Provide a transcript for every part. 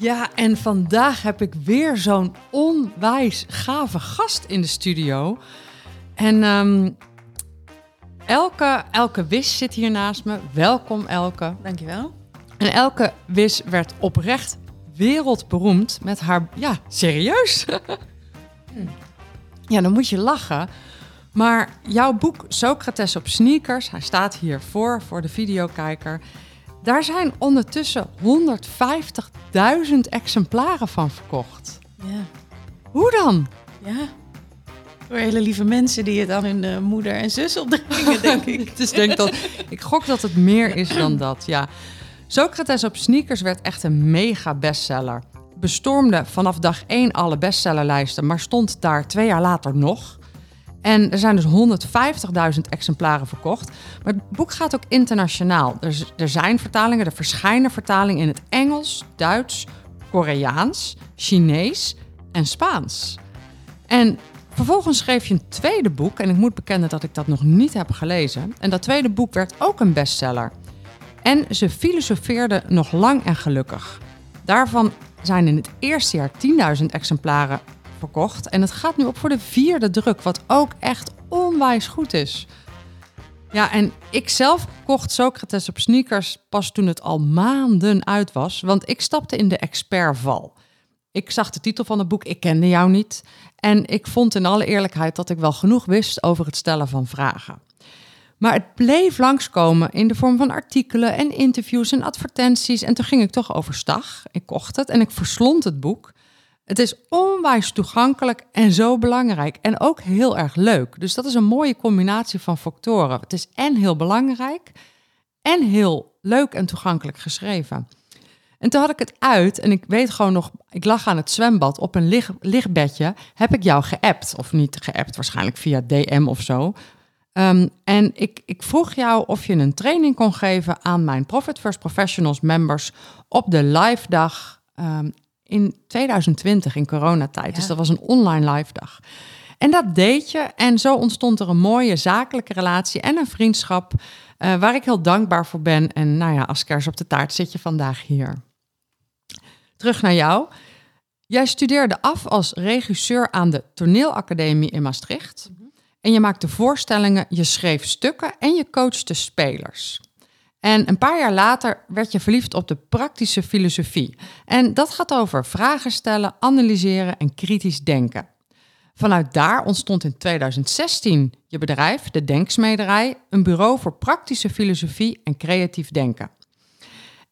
Ja, en vandaag heb ik weer zo'n onwijs gave gast in de studio. En ehm, Elke, Elke Wis zit hier naast me. Welkom Elke. Dankjewel. En Elke Wis werd oprecht wereldberoemd met haar... Ja, serieus? ja, dan moet je lachen. Maar jouw boek Socrates op sneakers, hij staat hier voor, voor de videokijker... Daar zijn ondertussen 150.000 exemplaren van verkocht. Ja. Hoe dan? Ja. Door hele lieve mensen die het aan hun uh, moeder en zus opdringen, denk ik. dus denk dat, ik gok dat het meer is dan dat, ja. Socrates op sneakers werd echt een mega bestseller. Bestormde vanaf dag 1 alle bestsellerlijsten, maar stond daar twee jaar later nog. En er zijn dus 150.000 exemplaren verkocht. Maar het boek gaat ook internationaal. Er, er zijn vertalingen, er verschijnen vertalingen in het Engels, Duits, Koreaans, Chinees en Spaans. En vervolgens schreef je een tweede boek. En ik moet bekennen dat ik dat nog niet heb gelezen. En dat tweede boek werd ook een bestseller. En ze filosofeerden nog lang en gelukkig. Daarvan zijn in het eerste jaar 10.000 exemplaren verkocht. En het gaat nu op voor de vierde druk, wat ook echt onwijs goed is. Ja, en ik zelf kocht Socrates op sneakers pas toen het al maanden uit was, want ik stapte in de expertval. Ik zag de titel van het boek, ik kende jou niet. En ik vond in alle eerlijkheid dat ik wel genoeg wist over het stellen van vragen. Maar het bleef langskomen in de vorm van artikelen en interviews en advertenties. En toen ging ik toch overstag. Ik kocht het en ik verslond het boek. Het is onwijs toegankelijk en zo belangrijk. En ook heel erg leuk. Dus dat is een mooie combinatie van factoren. Het is en heel belangrijk en heel leuk en toegankelijk geschreven. En toen had ik het uit en ik weet gewoon nog, ik lag aan het zwembad op een lig, lichtbedje. Heb ik jou geappt, of niet geappt, waarschijnlijk via DM of zo. Um, en ik, ik vroeg jou of je een training kon geven aan mijn Profit First Professionals members op de live dag um, in 2020 in coronatijd. Dus dat was een online live dag. En dat deed je. En zo ontstond er een mooie zakelijke relatie en een vriendschap. Uh, waar ik heel dankbaar voor ben. En nou ja, als kers op de taart zit je vandaag hier. Terug naar jou. Jij studeerde af als regisseur aan de Toneelacademie in Maastricht. Mhm. En je maakte voorstellingen, je schreef stukken en je coachte spelers. En een paar jaar later werd je verliefd op de praktische filosofie. En dat gaat over vragen stellen, analyseren en kritisch denken. Vanuit daar ontstond in 2016 je bedrijf, de Denksmederij, een bureau voor praktische filosofie en creatief denken.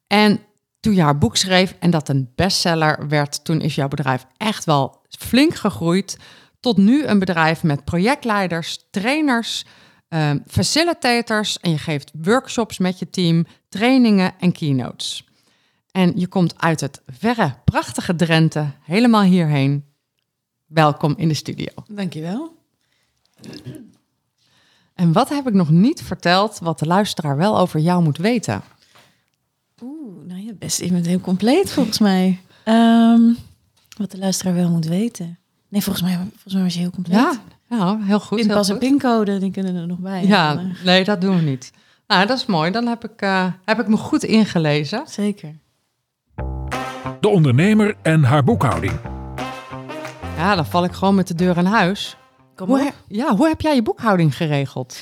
En toen je haar boek schreef en dat een bestseller werd, toen is jouw bedrijf echt wel flink gegroeid tot nu een bedrijf met projectleiders, trainers, Ehm, facilitators en je geeft workshops met je team, trainingen en keynotes. En je komt uit het verre, prachtige Drenthe helemaal hierheen. Welkom in de studio. Dankjewel. En wat heb ik nog niet verteld wat de luisteraar wel over jou moet weten? Oeh, nou ja, best iemand heel compleet volgens mij. Ehm, wat de luisteraar wel moet weten. Nee, volgens mij, volgens mij was je heel compleet. Ja, ja, heel goed. In pas een pincode, die kunnen er nog bij. Ja, nee, dat doen we niet. Nou, dat is mooi. Dan heb ik, uh, heb ik me goed ingelezen. Zeker. De ondernemer en haar boekhouding. Ja, dan val ik gewoon met de deur in huis. Kom hoe, ja, hoe heb jij je boekhouding geregeld?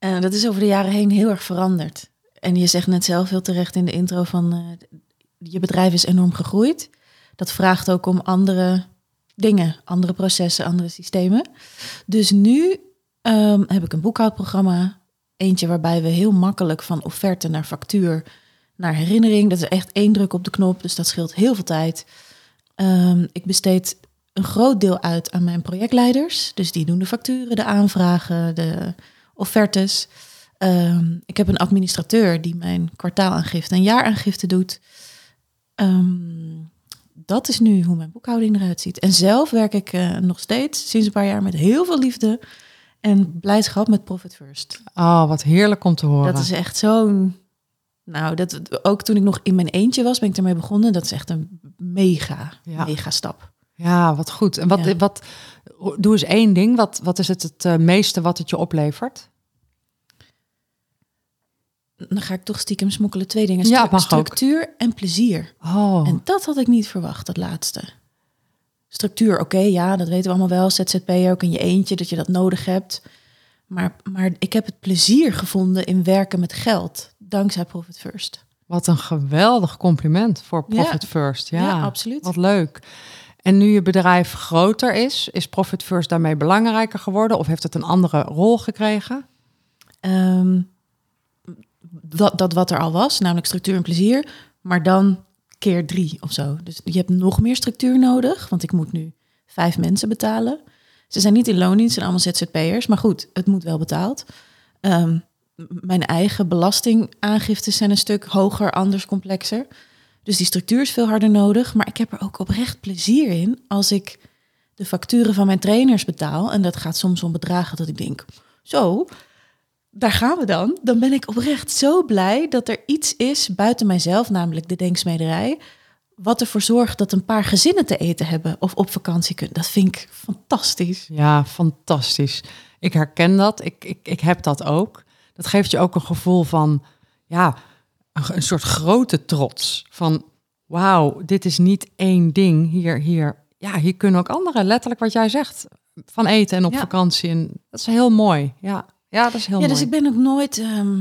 Uh, dat is over de jaren heen heel erg veranderd. En je zegt net zelf heel terecht in de intro van... Uh, je bedrijf is enorm gegroeid. Dat vraagt ook om andere dingen, andere processen, andere systemen. Dus nu um, heb ik een boekhoudprogramma. Eentje waarbij we heel makkelijk van offerte naar factuur naar herinnering. Dat is echt één druk op de knop, dus dat scheelt heel veel tijd. Um, ik besteed een groot deel uit aan mijn projectleiders. Dus die doen de facturen, de aanvragen, de offertes. Um, ik heb een administrateur die mijn kwartaalaangifte en jaaraangifte doet. Um, dat is nu hoe mijn boekhouding eruit ziet. En zelf werk ik eh, nog steeds sinds een paar jaar met heel veel liefde en blijdschap met Profit First. Oh, wat heerlijk om te horen. Dat is echt zo'n. Nou, dat, ook toen ik nog in mijn eentje was, ben ik ermee begonnen. Dat is echt een mega, Ja. mega stap. Ja, wat goed. En wat, Ja. wat doe eens één ding. Wat, wat is het het eh, meeste wat het je oplevert? Dan ga ik toch stiekem smokkelen twee dingen. Ja, Stru- ook. structuur en plezier. Oh, En dat had ik niet verwacht, dat laatste. Structuur, oké, ja, dat weten we allemaal wel. ZZP'er, ook in je eentje, dat je dat nodig hebt. Maar, maar ik heb het plezier gevonden in werken met geld. Dankzij Profit First. wat een geweldig compliment voor Ja. Profit First. Ja, Ja, absoluut. Wat leuk. En nu je bedrijf groter is, is Profit First daarmee belangrijker geworden? Of heeft het een andere rol gekregen? Ehm, dat, dat wat er al was, namelijk structuur en plezier, maar dan keer drie of zo. Dus je hebt nog meer structuur nodig, want ik moet nu vijf mensen betalen. Ze zijn niet in loondienst, zijn allemaal ZZP'ers, maar goed, het moet wel betaald. Ehm, mijn eigen belastingaangiftes zijn een stuk hoger, anders, complexer. Dus die structuur is veel harder nodig, maar ik heb er ook oprecht plezier in als ik de facturen van mijn trainers betaal. En dat gaat soms om bedragen dat ik denk, zo, daar gaan we dan. Dan ben ik oprecht zo blij dat er iets is buiten mijzelf, namelijk de denksmederij, wat ervoor zorgt dat een paar gezinnen te eten hebben of op vakantie kunnen. Dat vind ik fantastisch. Ja, fantastisch. Ik herken dat. Ik, ik, ik heb dat ook. Dat geeft je ook een gevoel van, ja, een, een soort grote trots. Van, wauw, dit is niet één ding. Hier, hier, ja, hier kunnen ook anderen, letterlijk wat jij zegt, van eten en op Ja. vakantie. En dat is heel mooi. Ja, ja dat is heel ja, mooi. dus ik ben ook nooit. ehm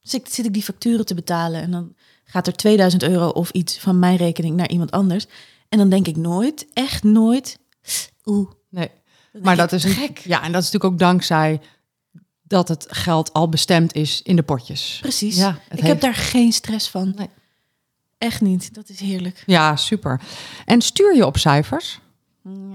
zit, zit ik die facturen te betalen en dan gaat er 2000 euro of iets van mijn rekening naar iemand anders. En dan denk ik nooit, echt nooit. Oeh, Nee. Maar dat is gek. Ja, en dat is natuurlijk ook dankzij dat het geld al bestemd is in de potjes. Precies. Ja, ik heeft- heb daar geen stress van. Nee. Echt niet. Dat is heerlijk. Ja, super. En stuur je op cijfers?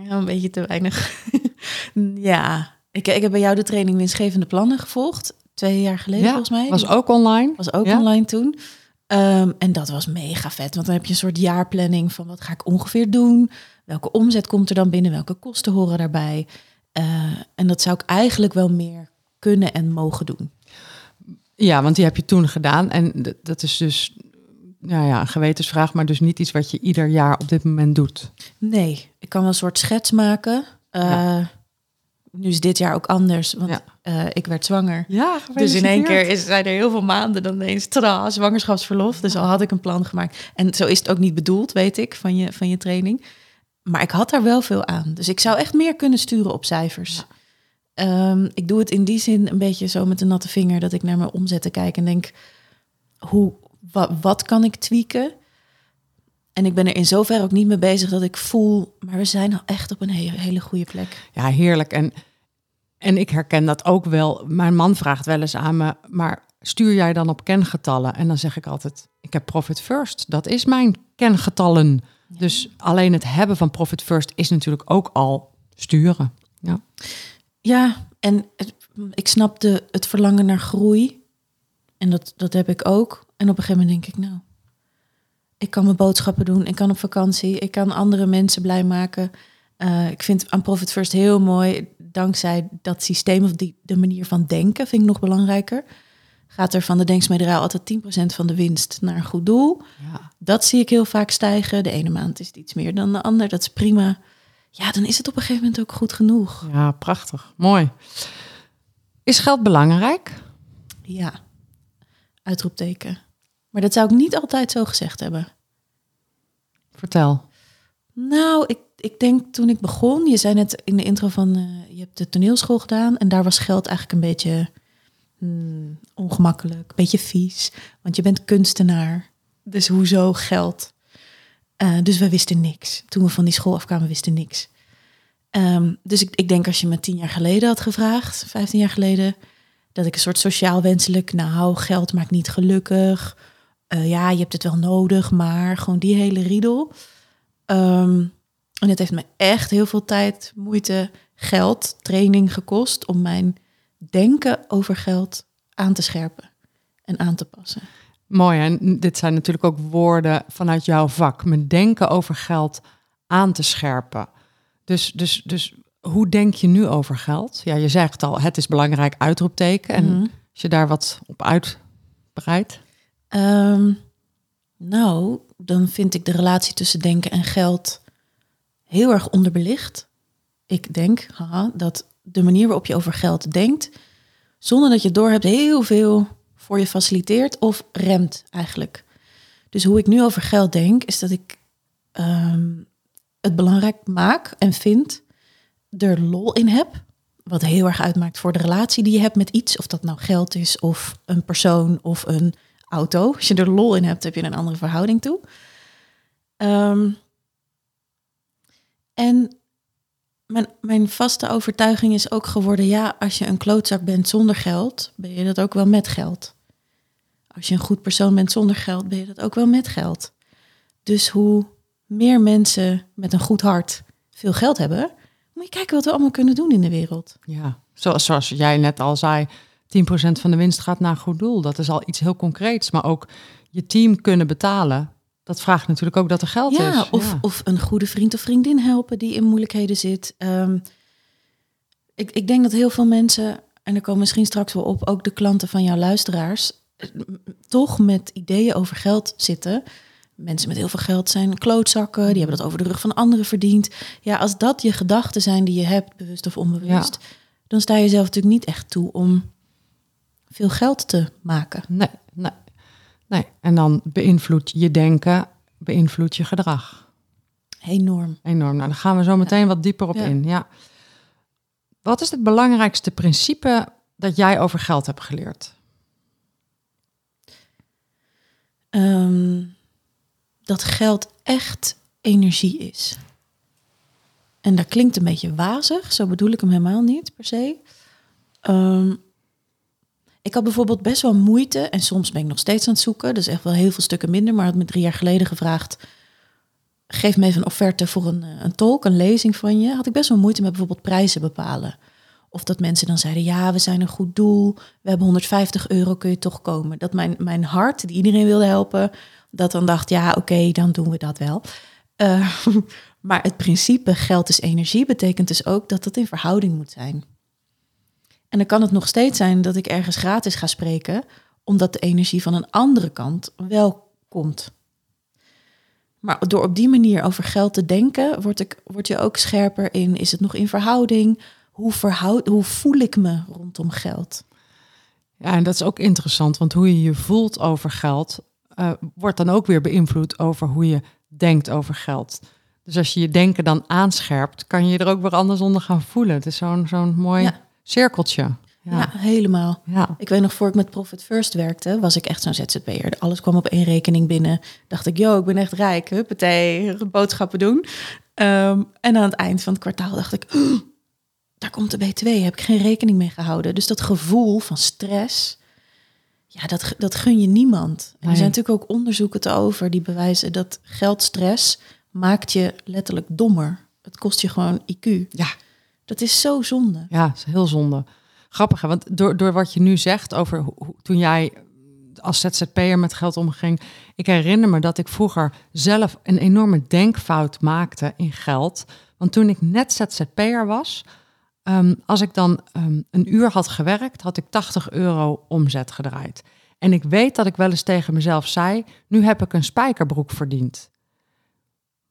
Ja, een beetje te weinig. ja, ik, ik heb bij jou de training winstgevende plannen gevolgd. Twee jaar geleden volgens mij. Was ook online. was ook Ja? online toen. Ehm, en dat was mega vet. Want dan heb je een soort jaarplanning van wat ga ik ongeveer doen. Welke omzet komt er dan binnen? Welke kosten horen daarbij? Eh, en dat zou ik eigenlijk wel meer kunnen en mogen doen. Ja, want die heb je toen gedaan. En dat is dus nou ja, een gewetensvraag, maar dus niet iets wat je ieder jaar op dit moment doet. Nee, ik kan wel een soort schets maken. Eh, Ja. Nu is dit jaar ook anders, want Ja. eh, ik werd zwanger. Ja, Dus in één keer is, zijn er heel veel maanden dan ineens tada, zwangerschapsverlof. Dus al had ik een plan gemaakt. En zo is het ook niet bedoeld, weet ik, van je, van je training. Maar ik had daar wel veel aan. Dus ik zou echt meer kunnen sturen op cijfers. Ehm, ik doe het in die zin een beetje zo met een natte vinger... dat ik naar mijn omzetten kijk en denk... Hoe, wat, wat kan ik tweaken? En ik ben er in zoverre ook niet mee bezig dat ik voel... maar we zijn al echt op een hele, hele goede plek. Ja, heerlijk. En, en ik herken dat ook wel. Mijn man vraagt wel eens aan me, maar stuur jij dan op kengetallen? En dan zeg ik altijd, ik heb Profit First. Dat is mijn kengetallen. Dus alleen het hebben van Profit First is natuurlijk ook al sturen. Ja. Ja, en het- ik snapte het verlangen naar groei. En dat, dat heb ik ook. En op een gegeven moment denk ik, nou, ik kan mijn boodschappen doen. Ik kan op vakantie. Ik kan andere mensen blij maken. Eh, ik vind aan Profit First heel mooi. Dankzij dat systeem of die, de manier van denken vind ik nog belangrijker. Gaat er van de denksmederij altijd 10% van de winst naar een goed doel. Ja. Dat zie ik heel vaak stijgen. De ene maand is het iets meer dan de ander. Dat is prima. Ja, dan is het op een gegeven moment ook goed genoeg. ja, prachtig. Mooi. Is geld belangrijk? Ja, uitroepteken. Maar dat zou ik niet altijd zo gezegd hebben. Vertel. Nou, ik, ik denk toen ik begon, je zei net in de intro van eh, je hebt de toneelschool gedaan en daar was geld eigenlijk een beetje hmm, ongemakkelijk, een beetje vies, want je bent kunstenaar. Dus hoezo geld? Eh, dus we wisten niks. Toen we van die school afkwamen, wisten niks. Ehm, dus ik, ik denk als je me tien jaar geleden had gevraagd, vijftien jaar geleden, dat ik een soort sociaal wenselijk, nou, geld maakt niet gelukkig. Eh, ja, je hebt het wel nodig, maar gewoon die hele riedel. Ehm, en het heeft me echt heel veel tijd, moeite, geld, training gekost om mijn denken over geld aan te scherpen en aan te passen. Mooi, en dit zijn natuurlijk ook woorden vanuit jouw vak. Mijn denken over geld aan te scherpen. Dus, dus, dus hoe denk je nu over geld? Ja, je zegt al, het is belangrijk uitroepteken. En Mhm. als je daar wat op uitbreidt. Ehm, nou, dan vind ik de relatie tussen denken en geld heel erg onderbelicht. Ik denk haha, dat de manier waarop je over geld denkt, zonder dat je het doorhebt, heel veel voor je faciliteert of remt eigenlijk. Dus hoe ik nu over geld denk, is dat ik ehm, het belangrijk maak en vind er lol in heb. Wat heel erg uitmaakt voor de relatie die je hebt met iets. Of dat nou geld is, of een persoon, of een auto. Als je er lol in hebt, heb je een andere verhouding toe. Ehm, en mijn, mijn vaste overtuiging is ook geworden: ja, als je een klootzak bent zonder geld, ben je dat ook wel met geld. Als je een goed persoon bent zonder geld, ben je dat ook wel met geld. Dus hoe meer mensen met een goed hart veel geld hebben, moet je kijken wat we allemaal kunnen doen in de wereld. Ja, zoals, zoals jij net al zei, 10% van de winst gaat naar een goed doel. Dat is al iets heel concreets. Maar ook je team kunnen betalen. Dat vraagt natuurlijk ook dat er geld ja, is. Of, of een goede vriend of vriendin helpen die in moeilijkheden zit. Ehm, ik, ik denk dat heel veel mensen, en daar komen misschien straks wel op, ook de klanten van jouw luisteraars, eh, toch met ideeën over geld zitten. Mensen met heel veel geld zijn klootzakken, die hebben dat over de rug van anderen verdiend. Ja, als dat je gedachten zijn die je hebt, bewust of onbewust, dan sta je zelf natuurlijk niet echt toe om veel geld te maken. Nee, nee, nee. En dan beïnvloedt je denken, beïnvloedt je gedrag. Enorm. Enorm. Nou, daar gaan we zo meteen wat dieper op Ja. in. Ja. Wat is het belangrijkste principe dat jij over geld hebt geleerd? Ehm, dat geld echt energie is. En dat klinkt een beetje wazig, zo bedoel ik hem helemaal niet per se. Ehm, ik had bijvoorbeeld best wel moeite, en soms ben ik nog steeds aan het zoeken, dus echt wel heel veel stukken minder, maar had me drie jaar geleden gevraagd, geef me even een offerte voor een, eh, een tolk, een lezing van je. Had ik best wel moeite met bijvoorbeeld prijzen bepalen. Of dat mensen dan zeiden, ja, we zijn een goed doel, we hebben 150 euro, kun je toch komen. Dat mijn, mijn hart, die iedereen wilde helpen, dat dan dacht, ja, oké, dan doen we dat wel. Eh, maar het principe geld is energie betekent dus ook dat het in verhouding moet zijn. En dan kan het nog steeds zijn dat ik ergens gratis ga spreken, omdat de energie van een andere kant wel komt. Maar door op die manier over geld te denken, word, ik, word je ook scherper in, is het nog in verhouding? Hoe, verhoud, hoe voel ik me rondom geld? Ja, en dat is ook interessant, want hoe je je voelt over geld eh, wordt dan ook weer beïnvloed over hoe je denkt over geld. Dus als je je denken dan aanscherpt, kan je je er ook weer anders onder gaan voelen. Het is zo'n zo'n mooi Ja. Cirkeltje. Ja, Ja. helemaal. Ja. Ik weet nog, voor ik met Profit First werkte, was ik echt zo'n ZZP'er. Alles kwam op één rekening binnen. Dacht ik, yo, ik ben echt rijk. Huppatee, boodschappen doen. Ehm, en aan het eind van het kwartaal dacht ik, "Oh, daar komt de BTW. Heb ik geen rekening mee gehouden. Dus dat gevoel van stress, ja, dat, dat gun je niemand. En er zijn natuurlijk ook onderzoeken te over die bewijzen dat geldstress maakt je letterlijk dommer. Het kost je gewoon IQ. Ja. Dat is zo zonde. Ja, is heel zonde. Grappig, want door, door wat je nu zegt over hoe, hoe- toen jij als ZZP'er met geld omging, ik herinner me dat ik vroeger zelf een enorme denkfout maakte in geld. Want toen ik net ZZP'er was, ehm, als ik dan ehm, een uur had gewerkt, had ik 80 euro omzet gedraaid. En ik weet dat ik wel eens tegen mezelf zei, nu heb ik een spijkerbroek verdiend.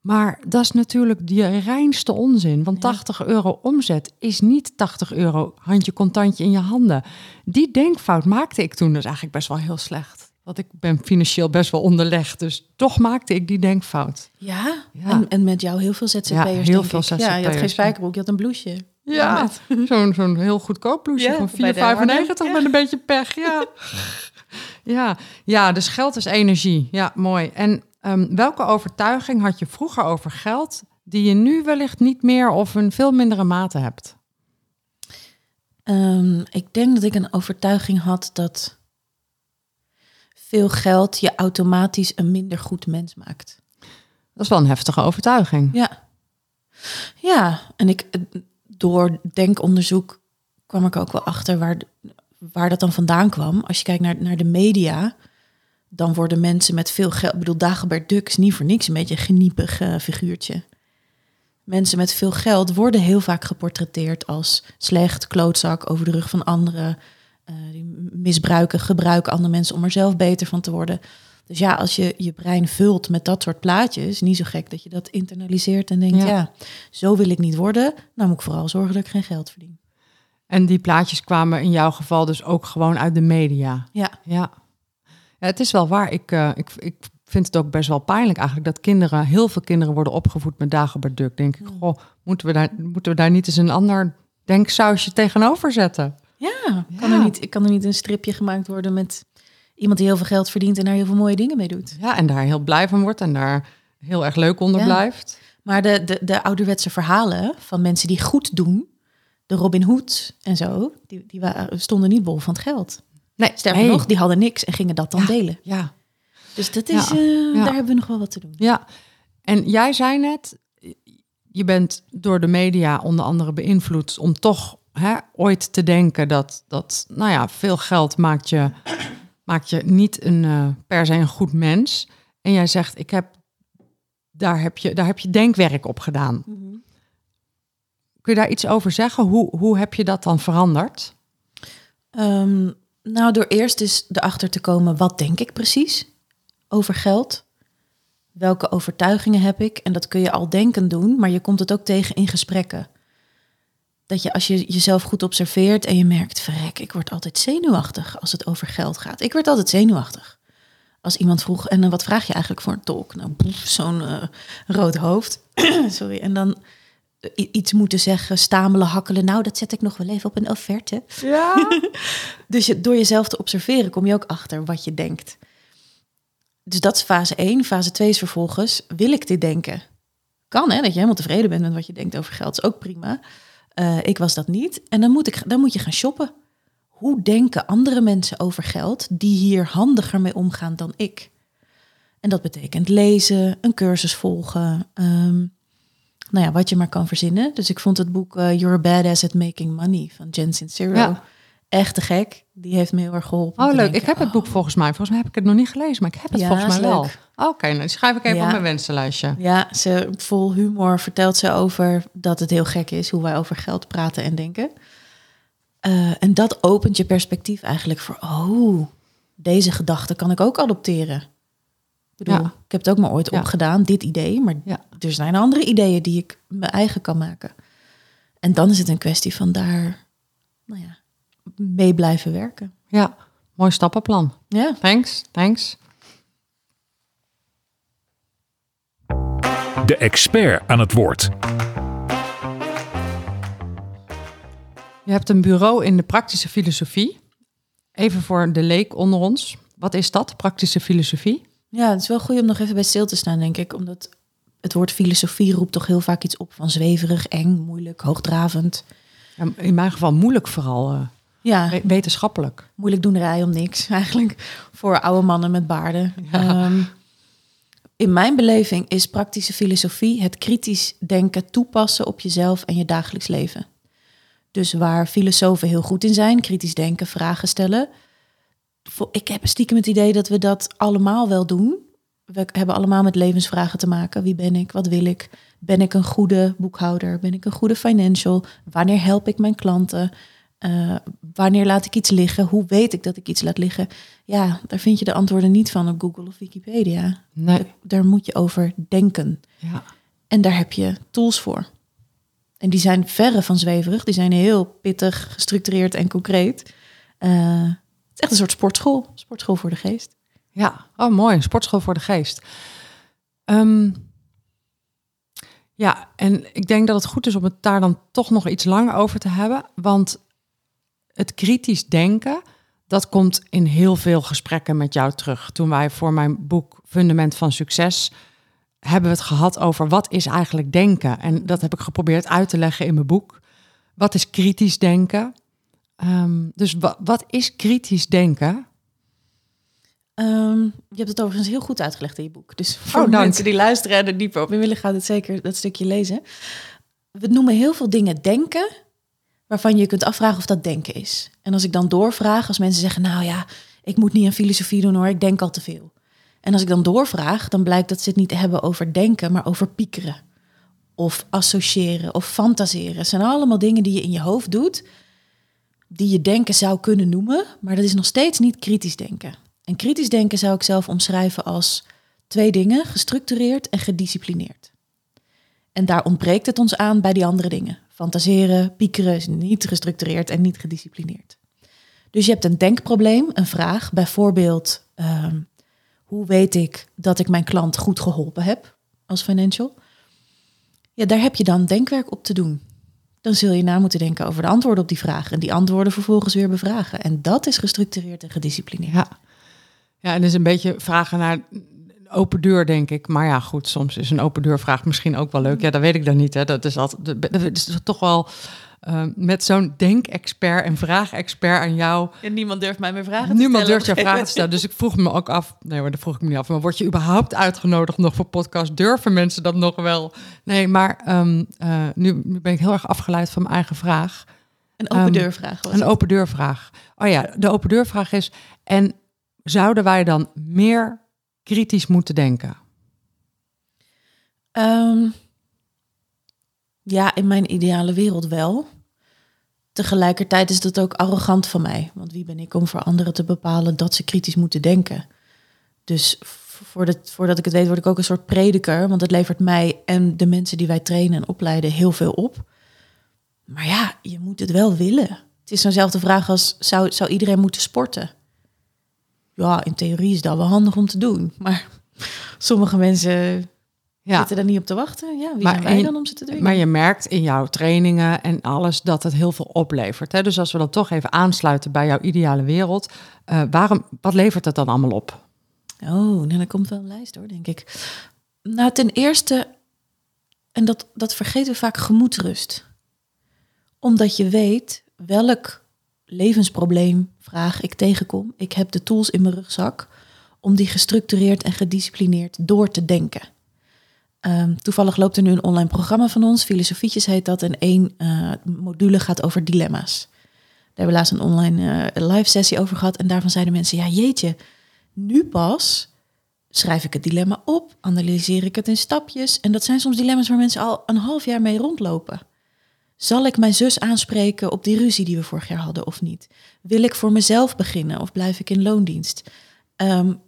Maar dat is natuurlijk de reinste onzin. Want Ja. 80 euro omzet is niet 80 euro handje contantje in je handen. Die denkfout maakte ik toen dus eigenlijk best wel heel slecht. Want ik ben financieel best wel onderlegd. Dus toch maakte ik die denkfout. Ja, Ja. En, en met jou heel veel ZZP'ers. Ja, heel veel. Ja, je had geen spijkerbroek, je had een blouseje. Ja, zo'n zo'n heel goedkoop blouseje Ja, van bij de 4,95 Arnhem, met een beetje pech. Ja. ja. ja, dus geld is energie. Ja, mooi. En ehm, welke overtuiging had je vroeger over geld die je nu wellicht niet meer of een veel mindere mate hebt? Ehm, ik denk dat ik een overtuiging had dat veel geld je automatisch een minder goed mens maakt. Dat is wel een heftige overtuiging. Ja. Ja, en ik, eh, door denkonderzoek kwam ik ook wel achter waar, waar dat dan vandaan kwam. Als je kijkt naar, naar de media, dan worden mensen met veel geld... Ik bedoel, Dagobert Duck is niet voor niks een beetje een geniepig eh, figuurtje. Mensen met veel geld worden heel vaak geportretteerd als slecht, klootzak, over de rug van anderen. eh, die misbruiken, gebruiken andere mensen om er zelf beter van te worden. Dus ja, als je je brein vult met dat soort plaatjes, niet zo gek dat je dat internaliseert en denkt, Ja. ja, zo wil ik niet worden. Nou moet ik vooral zorgen dat ik geen geld verdien. En die plaatjes kwamen in jouw geval dus ook gewoon uit de media. Ja, ja het is wel waar. Ik, eh, ik, ik vind het ook best wel pijnlijk eigenlijk dat kinderen, heel veel kinderen worden opgevoed met Dagobert Duck. Denk ik, goh, moeten we daar, moeten we daar niet eens een ander denksausje tegenover zetten? ja. Kan, Ja. Er niet, kan er niet een stripje gemaakt worden met iemand die heel veel geld verdient en daar heel veel mooie dingen mee doet? Ja, en daar heel blij van wordt en daar heel erg leuk onder Ja. blijft. Maar de, de, de ouderwetse verhalen van mensen die goed doen, de Robin Hood en zo, die, die waren, stonden niet bol van het geld. Nee, Sterker nee. nog, die hadden niks en gingen dat dan Ja. delen. Ja, Dus dat is, Ja. eh, Ja. daar hebben we nog wel wat te doen. ja. En jij zei net, je bent door de media onder andere beïnvloed om toch hè, ooit te denken dat, dat, nou ja, veel geld maakt je, maakt je niet een, eh, per se een goed mens. En jij zegt, ik heb, daar, heb je, daar heb je denkwerk op gedaan. Kun je daar iets over zeggen? Hoe, hoe heb je dat dan veranderd? Ehm, nou, door eerst eens erachter te komen, wat denk ik precies over geld? Welke overtuigingen heb ik? En dat kun je al denken doen, maar je komt het ook tegen in gesprekken. Dat je als je jezelf goed observeert en je merkt, verrek, ik word altijd zenuwachtig als het over geld gaat. Ik word altijd zenuwachtig. Als iemand vroeg, en wat vraag je eigenlijk voor een tolk? Nou, zo'n eh, rood hoofd. Sorry. En dan iets moeten zeggen, stamelen, hakkelen. Nou, dat zet ik nog wel even op een offerte. Ja. Dus je, door jezelf te observeren kom je ook achter wat je denkt. Dus dat is fase 1. Fase 2 is vervolgens, wil ik dit denken? Kan hè, dat je helemaal tevreden bent met wat je denkt over geld. is ook prima. Eh, ik was dat niet. En dan moet, ik, dan moet je gaan shoppen. Hoe denken andere mensen over geld die hier handiger mee omgaan dan ik? En dat betekent lezen, een cursus volgen. ehm, nou ja, wat je maar kan verzinnen. Dus ik vond het boek eh, You're a Badass at Making Money van Jen Sincero Ja. echt te gek. Die heeft me heel erg geholpen. Oh, leuk. denken, ik heb het oh, boek volgens mij. Volgens mij heb ik het nog niet gelezen, maar ik heb het Ja, volgens mij wel. Oké, nou die schrijf ik even Ja. op mijn wensenlijstje. Ja, ze vol humor vertelt ze over dat het heel gek is hoe wij over geld praten en denken. Eh, en dat opent je perspectief eigenlijk voor, oh, deze gedachte kan ik ook adopteren. Ik bedoel, Ja. ik heb het ook maar ooit Ja. opgedaan, dit idee, maar Ja. er zijn andere ideeën die ik mijn eigen kan maken. En dan is het een kwestie van daar, nou ja, mee blijven werken. Ja, mooi stappenplan. Ja. Thanks, thanks. De expert aan het woord. Je hebt een bureau in de praktische filosofie. Even voor de leek onder ons. Wat is dat, praktische filosofie? Ja, het is wel goed om nog even bij stil te staan, denk ik. Omdat het woord filosofie roept toch heel vaak iets op van zweverig, eng, moeilijk, hoogdravend. Ja, in mijn geval moeilijk vooral, eh, Ja, we- wetenschappelijk. moeilijk doenerij om niks eigenlijk. Voor oude mannen met baarden. Ehm, in mijn beleving is praktische filosofie het kritisch denken toepassen op jezelf en je dagelijks leven. Dus waar filosofen heel goed in zijn, kritisch denken, vragen stellen. Ik heb stiekem het idee dat we dat allemaal wel doen. We hebben allemaal met levensvragen te maken. Wie ben ik? Wat wil ik? Ben ik een goede boekhouder? Ben ik een goede financial? Wanneer help ik mijn klanten? Eh, wanneer laat ik iets liggen? Hoe weet ik dat ik iets laat liggen? Ja, daar vind je de antwoorden niet van op Google of Wikipedia. Nee. Daar moet je over denken. Ja. En daar heb je tools voor. En die zijn verre van zweverig. Die zijn heel pittig, gestructureerd en concreet. Eh, is echt een soort sportschool. Sportschool voor de geest. Ja, oh mooi. Sportschool voor de geest. Ehm, ja, en ik denk dat het goed is om het daar dan toch nog iets langer over te hebben. Want het kritisch denken, dat komt in heel veel gesprekken met jou terug. Toen wij voor mijn boek Fundament van Succes hebben we het gehad over wat is eigenlijk denken. En dat heb ik geprobeerd uit te leggen in mijn boek. Wat is kritisch denken? Ehm, dus wa- wat is kritisch denken? Ehm, je hebt het overigens heel goed uitgelegd in je boek. Dus voor Oh, dank. mensen die luisteren en er dieper op in willen, gaat het zeker dat stukje lezen. We noemen heel veel dingen denken, waarvan je kunt afvragen of dat denken is. En als ik dan doorvraag, als mensen zeggen, nou ja, ik moet niet aan filosofie doen hoor, ik denk al te veel. En als ik dan doorvraag, dan blijkt dat ze het niet hebben over denken, maar over piekeren. Of associëren of fantaseren. Het zijn allemaal dingen die je in je hoofd doet, die je denken zou kunnen noemen, maar dat is nog steeds niet kritisch denken. En kritisch denken zou ik zelf omschrijven als twee dingen, gestructureerd en gedisciplineerd. En daar ontbreekt het ons aan bij die andere dingen. Fantaseren, piekeren is niet gestructureerd en niet gedisciplineerd. Dus je hebt een denkprobleem, een vraag, bijvoorbeeld ehm, hoe weet ik dat ik mijn klant goed geholpen heb als financial? Ja, daar heb je dan denkwerk op te doen. Dan zul je na moeten denken over de antwoorden op die vragen en die antwoorden vervolgens weer bevragen. En dat is gestructureerd en gedisciplineerd. Ja, ja en is een beetje vragen naar open deur, denk ik. Maar ja, goed, soms is een open deur vraag misschien ook wel leuk. Ja, dat weet ik dan niet. Hè. Dat is altijd, dat is toch wel uh, met zo'n denkexpert en vraagexpert aan jou. En niemand durft mij meer vragen te niemand stellen. durft jou vragen te stellen. Dus ik vroeg me ook af. Nee, maar dat vroeg ik me niet af. Maar word je überhaupt uitgenodigd nog voor podcast? Durven mensen dat nog wel? Nee, maar um, uh, nu, nu ben ik heel erg afgeleid van mijn eigen vraag. Een open um, deurvraag. Was een het? open deurvraag. Oh ja, de open deurvraag is. En zouden wij dan meer kritisch moeten denken? Ja, in mijn ideale wereld wel. Tegelijkertijd is dat ook arrogant van mij. Want wie ben ik om voor anderen te bepalen dat ze kritisch moeten denken? Dus voordat, voordat ik het weet, word ik ook een soort prediker. Want het levert mij en de mensen die wij trainen en opleiden heel veel op. Maar ja, je moet het wel willen. Het is zo'nzelfde vraag als: zou, zou iedereen moeten sporten? Ja, in theorie is dat wel handig om te doen. Maar sommige mensen ja. zitten er niet op te wachten. Ja, wie maar zijn wij dan om ze te dwingen? Maar je merkt in jouw trainingen en alles dat het heel veel oplevert. Hè? Dus als we dan toch even aansluiten bij jouw ideale wereld, uh, waarom, wat levert het dan allemaal op? Oh, nou, dan komt wel een lijst hoor, denk ik. Nou, ten eerste, en dat, dat vergeten we vaak, gemoedsrust. Omdat je weet welk levensprobleem, vraag ik tegenkom. Ik heb de tools in mijn rugzak om die gestructureerd en gedisciplineerd door te denken. Um, toevallig loopt er nu een online programma van ons, Filosofietjes heet dat, en één uh, module gaat over dilemma's. Daar hebben we laatst een online uh, live sessie over gehad en daarvan zeiden mensen, ja jeetje, nu pas schrijf ik het dilemma op, analyseer ik het in stapjes en dat zijn soms dilemma's waar mensen al een half jaar mee rondlopen. Zal ik mijn zus aanspreken op die ruzie die we vorig jaar hadden of niet? Wil ik voor mezelf beginnen of blijf ik in loondienst? Um,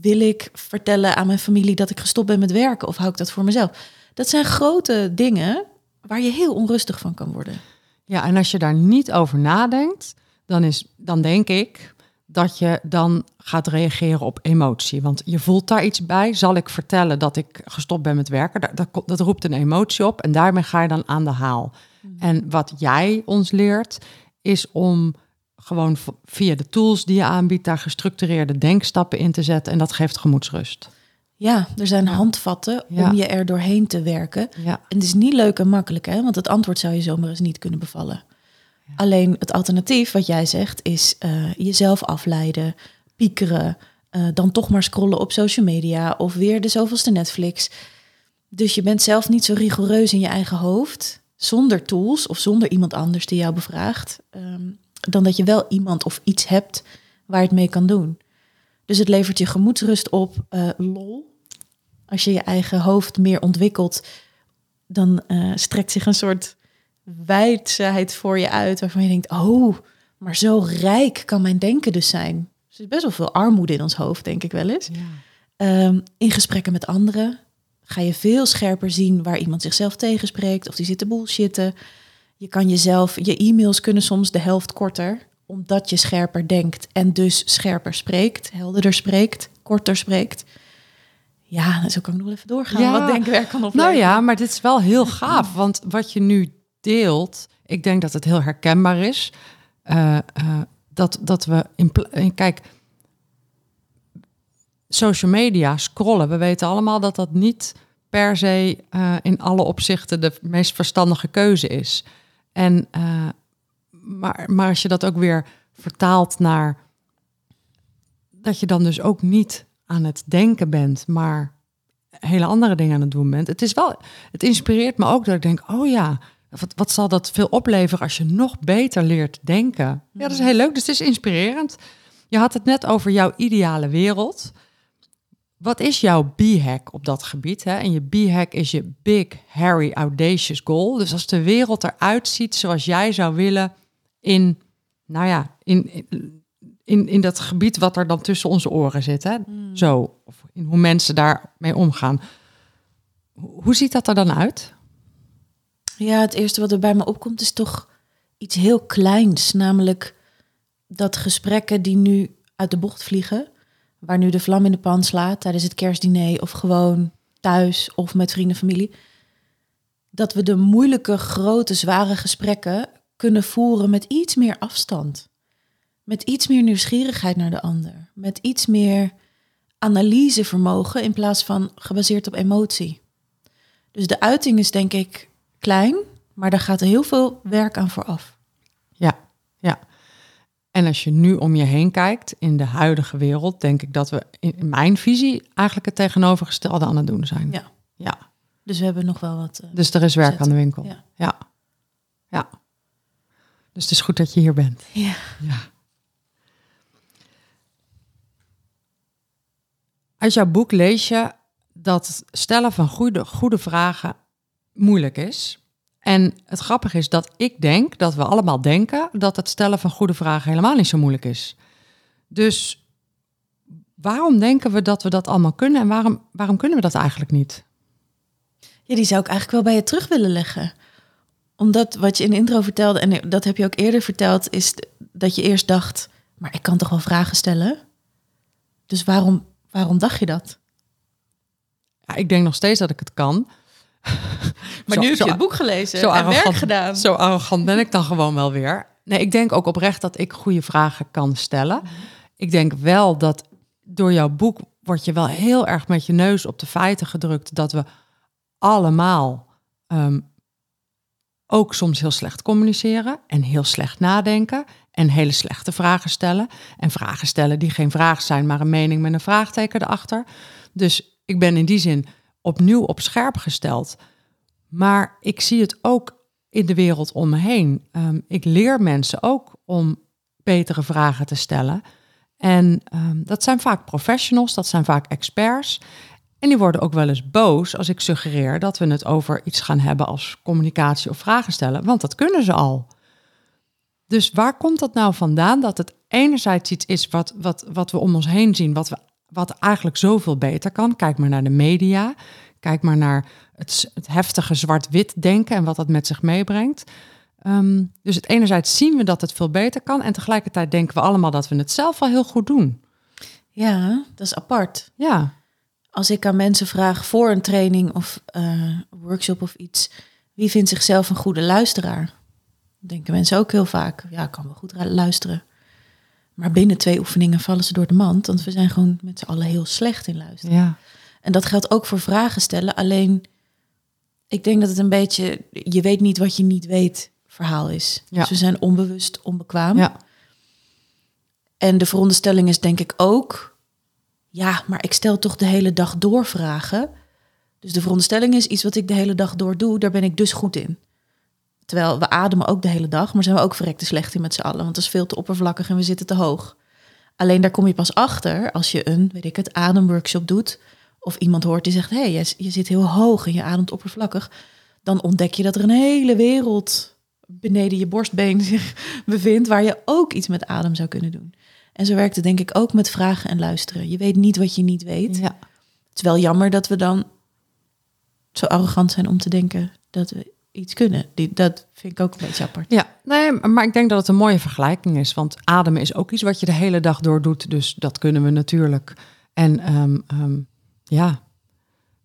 wil ik vertellen aan mijn familie dat ik gestopt ben met werken of hou ik dat voor mezelf? Dat zijn grote dingen waar je heel onrustig van kan worden. Ja, en als je daar niet over nadenkt, dan, is, dan denk ik dat je dan gaat reageren op emotie. Want je voelt daar iets bij. Zal ik vertellen dat ik gestopt ben met werken? Dat, dat, dat roept een emotie op en daarmee ga je dan aan de haal. Mm. En wat jij ons leert, is om gewoon via de tools die je aanbiedt, daar gestructureerde denkstappen in te zetten. En dat geeft gemoedsrust. Ja, er zijn handvatten Ja. om je er doorheen te werken. Ja. En het is niet leuk en makkelijk, hè? want het antwoord zou je zomaar eens niet kunnen bevallen. Alleen het alternatief, wat jij zegt, is eh, jezelf afleiden, piekeren, eh, dan toch maar scrollen op social media of weer de zoveelste Netflix. Dus je bent zelf niet zo rigoureus in je eigen hoofd, zonder tools of zonder iemand anders die jou bevraagt. Ehm, dan dat je wel iemand of iets hebt waar het mee kan doen. Dus het levert je gemoedsrust op, uh, lol. Als je je eigen hoofd meer ontwikkelt, dan uh, strekt zich een soort wijdheid voor je uit, waarvan je denkt, oh, maar zo rijk kan mijn denken dus zijn. Er is best wel veel armoede in ons hoofd, denk ik wel eens. Ja. Um, in gesprekken met anderen ga je veel scherper zien waar iemand zichzelf tegenspreekt of die zit te bullshitten. Je kan jezelf, je e-mails kunnen soms de helft korter, omdat je scherper denkt en dus scherper spreekt, helderder spreekt, korter spreekt. Ja, zo kan ik nog even doorgaan. Ja. Wat denkwerk kan opleveren. Nou ja, maar dit is wel heel gaaf, want wat je nu deelt, ik denk dat het heel herkenbaar is. Uh, uh, dat, dat we in, in kijk, social media scrollen. We weten allemaal dat dat niet per se uh, in alle opzichten de meest verstandige keuze is. En, uh, maar, maar als je dat ook weer vertaalt naar dat je dan dus ook niet aan het denken bent, maar hele andere dingen aan het doen bent. Het is wel, het inspireert me ook dat ik denk, oh ja, wat, wat zal dat veel opleveren als je nog beter leert denken? Ja, dat is heel leuk. Dus het is inspirerend. Je had het net over jouw ideale wereld. Wat is jouw B-hack op dat gebied? Hè? En je B-hack is je big, hairy, audacious goal. Dus als de wereld eruit ziet zoals jij zou willen in, nou ja, in, in, in dat gebied wat er dan tussen onze oren zit. Hè? Zo, of in hoe mensen daarmee omgaan. Hoe ziet dat er dan uit? Ja, het eerste wat er bij me opkomt is toch iets heel kleins. Namelijk dat gesprekken die nu uit de bocht vliegen, waar nu de vlam in de pan slaat tijdens het kerstdiner of gewoon thuis of met vrienden en familie, dat we de moeilijke, grote, zware gesprekken kunnen voeren met iets meer afstand. Met iets meer nieuwsgierigheid naar de ander. Met iets meer analysevermogen in plaats van gebaseerd op emotie. Dus de uiting is denk ik klein, maar daar gaat heel veel werk aan vooraf. En als je nu om je heen kijkt in de huidige wereld, denk ik dat we in mijn visie eigenlijk het tegenovergestelde aan het doen zijn. Ja. ja. Dus we hebben nog wel wat. uh, Dus er is werk zetten. aan de winkel. Ja. ja. Ja. Dus het is goed dat je hier bent. Ja. Ja. Uit jouw boek lees je dat stellen van goede, goede vragen moeilijk is. En het grappige is dat ik denk, dat we allemaal denken, dat het stellen van goede vragen helemaal niet zo moeilijk is. Dus waarom denken we dat we dat allemaal kunnen en waarom, waarom kunnen we dat eigenlijk niet? ja, die zou ik eigenlijk wel bij je terug willen leggen. Omdat wat je in de intro vertelde, en dat heb je ook eerder verteld, is dat je eerst dacht, maar ik kan toch wel vragen stellen? Dus waarom, waarom dacht je dat? Ja, ik denk nog steeds dat ik het kan. Maar Zo- nu heb zo- je het boek gelezen zo en werk gedaan. Zo arrogant ben ik dan gewoon wel weer. Nee, ik denk ook oprecht dat ik goede vragen kan stellen. Ik denk wel dat door jouw boek word je wel heel erg met je neus op de feiten gedrukt dat we allemaal ehm, ook soms heel slecht communiceren en heel slecht nadenken en hele slechte vragen stellen. En vragen stellen die geen vraag zijn, maar een mening met een vraagteken erachter. Dus ik ben in die zin opnieuw op scherp gesteld. Maar ik zie het ook in de wereld om me heen. Ehm, ik leer mensen ook om betere vragen te stellen. En ehm, dat zijn vaak professionals, dat zijn vaak experts. En die worden ook wel eens boos als ik suggereer dat we het over iets gaan hebben als communicatie of vragen stellen, want dat kunnen ze al. Dus waar komt dat nou vandaan dat het enerzijds iets is wat, wat, wat we om ons heen zien, wat, we, wat eigenlijk zoveel beter kan? Kijk maar naar de media, kijk maar naar het, het heftige zwart-wit denken en wat dat met zich meebrengt. Ehm, dus het enerzijds zien we dat het veel beter kan en tegelijkertijd denken we allemaal dat we het zelf wel heel goed doen. Ja, dat is apart. Ja, Als ik aan mensen vraag voor een training of eh, workshop of iets, wie vindt zichzelf een goede luisteraar? Denken mensen ook heel vaak. Ja, ik kan wel goed luisteren. Maar binnen twee oefeningen vallen ze door de mand, want we zijn gewoon met z'n allen heel slecht in luisteren. ja, En dat geldt ook voor vragen stellen. Alleen, ik denk dat het een beetje, je weet niet wat je niet weet, verhaal is. Ja. Dus we zijn onbewust onbekwaam. ja, En de veronderstelling is denk ik ook, ja, maar ik stel toch de hele dag door vragen. Dus de veronderstelling is iets wat ik de hele dag door doe, daar ben ik dus goed in. Terwijl we ademen ook de hele dag, maar zijn we ook verrekte slecht in met z'n allen, want dat is veel te oppervlakkig en we zitten te hoog. Alleen daar kom je pas achter als je een, weet ik het, ademworkshop doet. Of iemand hoort die zegt, hé, hey, je, je zit heel hoog en je ademt oppervlakkig. Dan ontdek je dat er een hele wereld beneden je borstbeen zich bevindt, waar je ook iets met adem zou kunnen doen. En zo werkt het denk ik ook met vragen en luisteren. Je weet niet wat je niet weet. ja. Het is wel jammer dat we dan zo arrogant zijn om te denken dat we iets kunnen. Die, dat vind ik ook een beetje apart. Ja, nee, maar ik denk dat het een mooie vergelijking is. Want ademen is ook iets wat je de hele dag door doet. Dus dat kunnen we natuurlijk. En ehm, ehm, ja,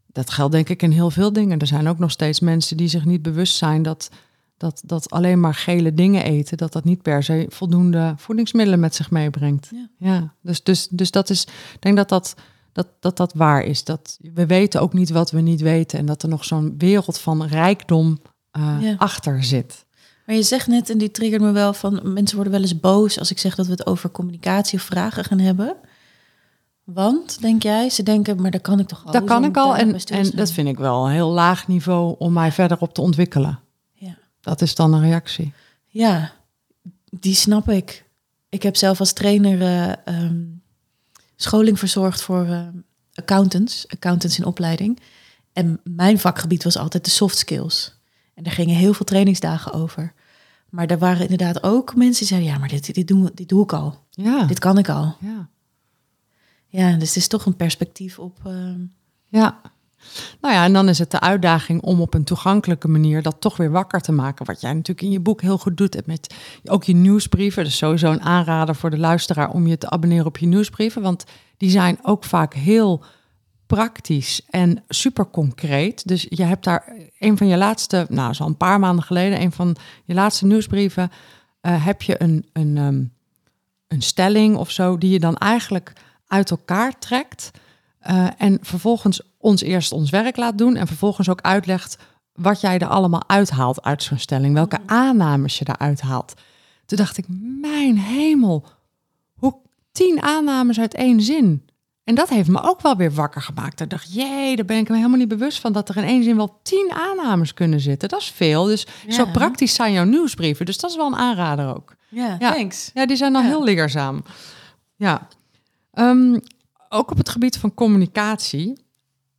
dat geldt denk ik in heel veel dingen. Er zijn ook nog steeds mensen die zich niet bewust zijn dat, dat, dat alleen maar gele dingen eten, dat dat niet per se voldoende voedingsmiddelen met zich meebrengt. Ja. Ja, dus, dus, dus dat is, ik denk dat dat, dat, dat dat waar is. Dat we weten ook niet wat we niet weten. En dat er nog zo'n wereld van rijkdom eh, Ja. achter zit. Maar je zegt net, en die triggert me wel, van mensen worden wel eens boos als ik zeg dat we het over communicatie of vragen gaan hebben. Want, denk jij, ze denken, maar dat kan ik toch al. Dat kan ik al daar en dat vind ik wel een heel laag niveau om mij verder op te ontwikkelen. Ja. Dat is dan een reactie. ja, die snap ik. Ik heb zelf als trainer eh, ehm, scholing verzorgd voor eh, accountants, accountants in opleiding. En mijn vakgebied was altijd de soft skills. En daar gingen heel veel trainingsdagen over. Maar er waren inderdaad ook mensen die zeiden, ja, maar dit, dit, doen dit doe ik al. Ja. Dit kan ik al. ja. Ja, dus het is toch een perspectief op... ehm, Ja. Nou ja, en dan is het de uitdaging om op een toegankelijke manier dat toch weer wakker te maken. Wat jij natuurlijk in je boek heel goed doet. Met ook je nieuwsbrieven. Dus sowieso een aanrader voor de luisteraar om je te abonneren op je nieuwsbrieven. Want die zijn ook vaak heel praktisch en super concreet. Dus je hebt daar een van je laatste, nou, zo een paar maanden geleden, een van je laatste nieuwsbrieven, eh, heb je een, een, ehm, een stelling of zo, die je dan eigenlijk uit elkaar trekt. eh, en vervolgens ons eerst ons werk laat doen en vervolgens ook uitlegt wat jij er allemaal uithaalt uit zo'n stelling, welke aannames je daaruit haalt. Toen dacht ik, mijn hemel, hoe tien aannames uit één zin. En dat heeft me ook wel weer wakker gemaakt. Ik dacht, jee, daar ben ik me helemaal niet bewust van dat er in één zin wel tien aannames kunnen zitten. Dat is veel. Dus zo praktisch zijn jouw nieuwsbrieven. Dus dat is wel een aanrader ook. ja, Ja. thanks. Ja, die zijn dan Ja. heel leerzaam. Ja. Ehm, ook op het gebied van communicatie.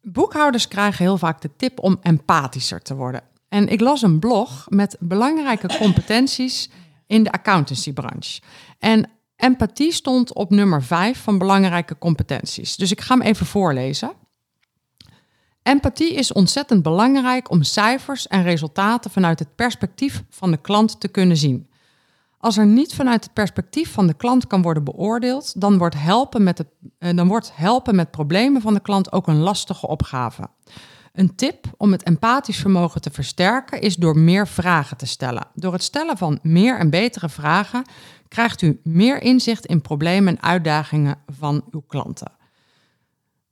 Boekhouders krijgen heel vaak de tip om empathischer te worden. En ik las een blog met belangrijke competenties in de accountancybranche. En empathie stond op nummer 5 van belangrijke competenties. Dus ik ga hem even voorlezen. Empathie is ontzettend belangrijk om cijfers en resultaten vanuit het perspectief van de klant te kunnen zien. Als er niet vanuit het perspectief van de klant kan worden beoordeeld, dan wordt helpen met, het, eh, dan wordt helpen met problemen van de klant ook een lastige opgave. Een tip om het empathisch vermogen te versterken is door meer vragen te stellen. Door het stellen van meer en betere vragen krijgt u meer inzicht in problemen en uitdagingen van uw klanten.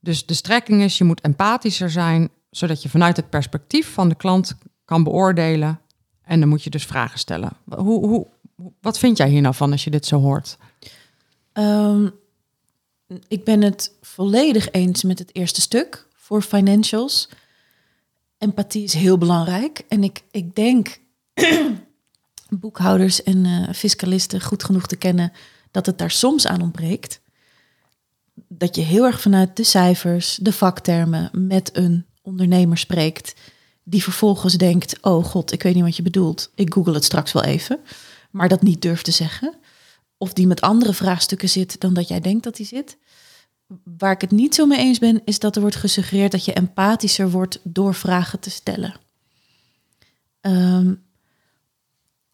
Dus de strekking is, je moet empathischer zijn, zodat je vanuit het perspectief van de klant kan beoordelen. En dan moet je dus vragen stellen. Hoe, hoe, wat vind jij hier nou van als je dit zo hoort? Ehm, ik ben het volledig eens met het eerste stuk voor financials. Empathie is heel belangrijk. En ik, ik denk boekhouders en eh, fiscalisten goed genoeg te kennen dat het daar soms aan ontbreekt. Dat je heel erg vanuit de cijfers, de vaktermen met een ondernemer spreekt. Die vervolgens denkt, oh god, ik weet niet wat je bedoelt. Ik google het straks wel even. Maar dat niet durft te zeggen of die met andere vraagstukken zit dan dat jij denkt dat hij zit. Waar ik het niet zo mee eens ben, is dat er wordt gesuggereerd dat je empathischer wordt door vragen te stellen. Ehm,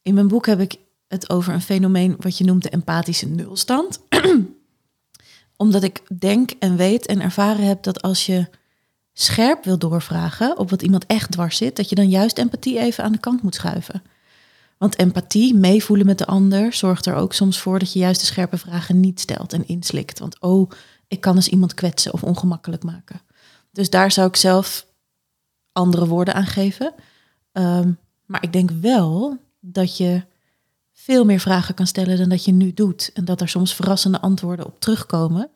in mijn boek heb ik het over een fenomeen wat je noemt de empathische nulstand. Omdat ik denk en weet en ervaren heb dat als je scherp wil doorvragen op wat iemand echt dwars zit, dat je dan juist empathie even aan de kant moet schuiven. Want empathie, meevoelen met de ander, zorgt er ook soms voor dat je juist de scherpe vragen niet stelt en inslikt. Want oh, ik kan eens iemand kwetsen of ongemakkelijk maken. Dus daar zou ik zelf andere woorden aan geven. Ehm, maar ik denk wel dat je veel meer vragen kan stellen dan dat je nu doet. En dat er soms verrassende antwoorden op terugkomen.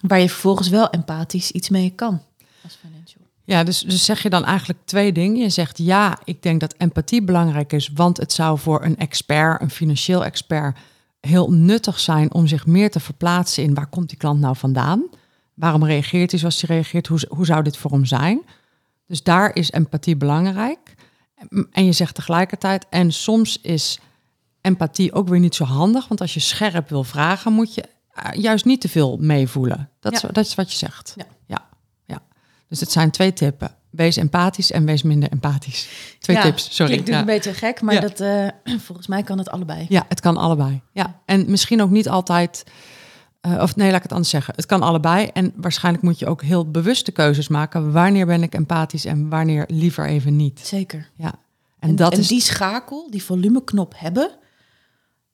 Waar je vervolgens wel empathisch iets mee kan. Als financial. Ja, dus, dus zeg je dan eigenlijk twee dingen. Je zegt ja, ik denk dat empathie belangrijk is, want het zou voor een expert, een financieel expert, heel nuttig zijn om zich meer te verplaatsen in waar komt die klant nou vandaan? Waarom reageert hij zoals hij reageert? Hoe, hoe zou dit voor hem zijn? Dus daar is empathie belangrijk. En je zegt tegelijkertijd, en soms is empathie ook weer niet zo handig, want als je scherp wil vragen, moet je eh, juist niet te veel meevoelen. Dat, is, dat is wat je zegt. Ja. ja, ja. Dus het zijn twee tippen. Wees empathisch en wees minder empathisch. Twee Ja, tips, sorry. Klinkt Ja. een beetje gek, maar dat, eh, volgens mij kan het allebei. ja, het kan allebei. Ja. En misschien ook niet altijd... eh, of nee, laat ik het anders zeggen. Het kan allebei. En waarschijnlijk moet je ook heel bewuste keuzes maken. Wanneer ben ik empathisch en wanneer liever even niet. Zeker. Ja. En, dat en is... die schakel, die volumeknop hebben,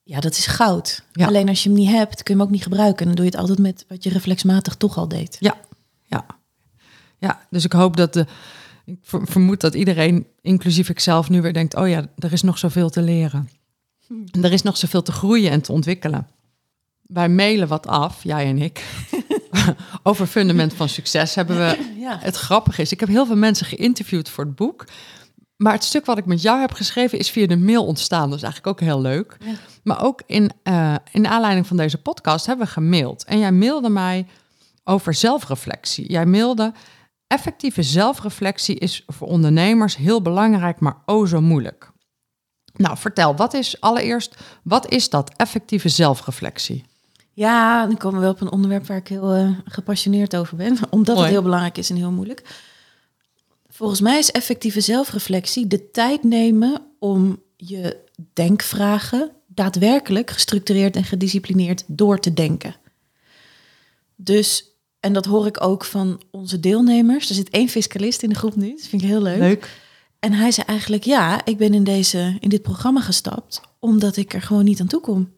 ja, dat is goud. Ja. Alleen als je hem niet hebt, kun je hem ook niet gebruiken. En dan doe je het altijd met wat je reflexmatig toch al deed. Ja, ja. Ja, dus ik hoop dat de... Ik ver- vermoed dat iedereen, inclusief ikzelf, nu weer denkt... oh ja, er is nog zoveel te leren. En er is nog zoveel te groeien en te ontwikkelen. Wij mailen wat af, jij en ik. Over fundament van succes hebben we... Ja. Het grappige is, ik heb heel veel mensen geïnterviewd voor het boek... Maar het stuk wat ik met jou heb geschreven is via de mail ontstaan. Dat is eigenlijk ook heel leuk. Maar ook in, uh, in aanleiding van deze podcast hebben we gemaild. En jij mailde mij over zelfreflectie. Jij mailde... Effectieve zelfreflectie is voor ondernemers heel belangrijk, maar o zo moeilijk. Nou, vertel, wat is allereerst, wat is dat effectieve zelfreflectie? Ja, dan komen we op een onderwerp waar ik heel uh, gepassioneerd over ben, omdat het heel belangrijk is en heel moeilijk. Volgens mij is effectieve zelfreflectie de tijd nemen om je denkvragen daadwerkelijk gestructureerd en gedisciplineerd door te denken. Dus, en dat hoor ik ook van onze deelnemers. Er zit één fiscalist in de groep nu, dat vind ik heel leuk. Leuk. En hij zei eigenlijk, ja, ik ben in, deze, in dit programma gestapt omdat ik er gewoon niet aan toe kom.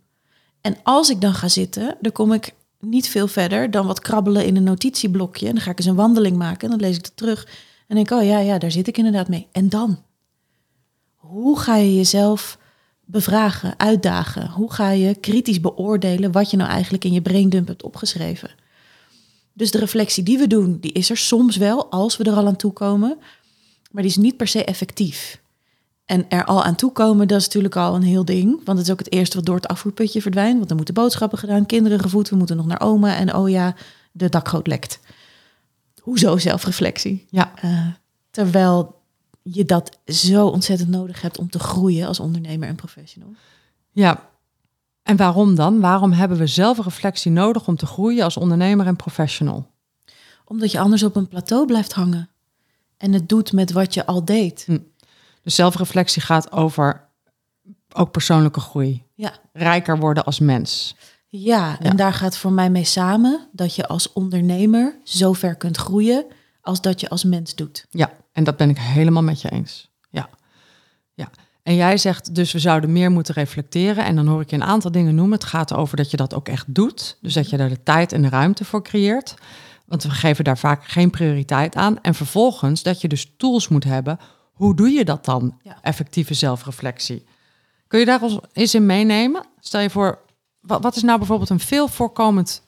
En als ik dan ga zitten, dan kom ik niet veel verder dan wat krabbelen in een notitieblokje. En dan ga ik eens een wandeling maken en dan lees ik dat terug. En denk oh ja, ja, daar zit ik inderdaad mee. En dan? Hoe ga je jezelf bevragen, uitdagen? Hoe ga je kritisch beoordelen wat je nou eigenlijk in je braindump hebt opgeschreven? Dus de reflectie die we doen, die is er soms wel als we er al aan toe komen maar die is niet per se effectief. En er al aan toekomen, dat is natuurlijk al een heel ding. Want het is ook het eerste wat door het afvoerputje verdwijnt. Want er moeten boodschappen gedaan, kinderen gevoed, we moeten nog naar oma. En oh ja, de dakgoot lekt. Hoezo zelfreflectie? Ja. Uh, terwijl je dat zo ontzettend nodig hebt om te groeien als ondernemer en professional. Ja, en waarom dan? Waarom hebben we zelfreflectie nodig om te groeien als ondernemer en professional? Omdat je anders op een plateau blijft hangen en het doet met wat je al deed. Hm. Dus zelfreflectie gaat over ook persoonlijke groei. Ja. Rijker worden als mens. Ja, en daar gaat voor mij mee samen dat je als ondernemer zo ver kunt groeien als dat je als mens doet. Ja, en dat ben ik helemaal met je eens. Ja. ja. En jij zegt dus we zouden meer moeten reflecteren. En dan hoor ik je een aantal dingen noemen. Het gaat over dat je dat ook echt doet. Dus dat je daar de tijd en de ruimte voor creëert. Want we geven daar vaak geen prioriteit aan. En vervolgens dat je dus tools moet hebben. Hoe doe je dat dan? Effectieve zelfreflectie. Kun je daar eens in meenemen? Stel je voor, wat, is nou bijvoorbeeld een veel voorkomend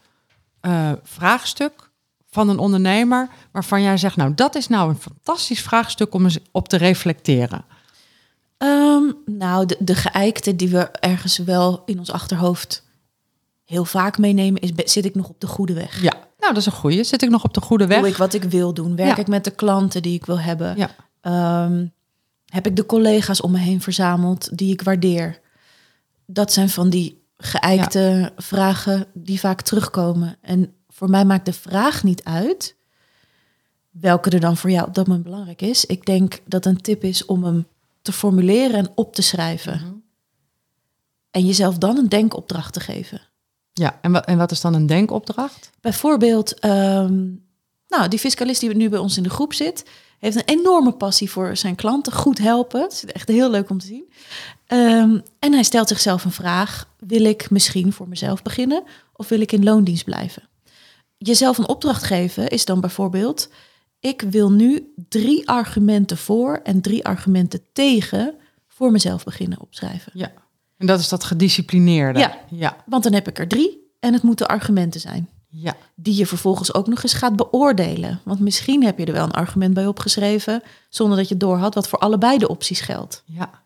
uh, vraagstuk van een ondernemer waarvan jij zegt, nou dat is nou een fantastisch vraagstuk om eens op te reflecteren? Um, nou, de, de geëikte die we ergens wel in ons achterhoofd heel vaak meenemen, is zit ik nog op de goede weg? Ja, nou, dat is een goede. Zit ik nog op de goede weg? Doe ik wat ik wil doen? Werk ik met de klanten die ik wil hebben? Ja. Ehm, heb ik de collega's om me heen verzameld die ik waardeer? Dat zijn van die geëikte vragen die vaak terugkomen. En voor mij maakt de vraag niet uit welke er dan voor jou op dat moment belangrijk is. Ik denk dat een tip is om hem te formuleren en op te schrijven. Mhm. En jezelf dan een denkopdracht te geven. Ja, en wat, en wat is dan een denkopdracht? Bijvoorbeeld, ehm, nou, die fiscalist die nu bij ons in de groep zit, heeft een enorme passie voor zijn klanten goed helpen. Het is echt heel leuk om te zien. Ehm, en hij stelt zichzelf een vraag: wil ik misschien voor mezelf beginnen of wil ik in loondienst blijven? Jezelf een opdracht geven is dan bijvoorbeeld: ik wil nu drie argumenten voor en drie argumenten tegen voor mezelf beginnen opschrijven. Ja. En dat is dat gedisciplineerde. Ja, ja. want dan heb ik er drie en het moeten argumenten zijn. Ja. Die je vervolgens ook nog eens gaat beoordelen. Want misschien heb je er wel een argument bij opgeschreven, zonder dat je door had wat voor allebei de opties geldt. Ja,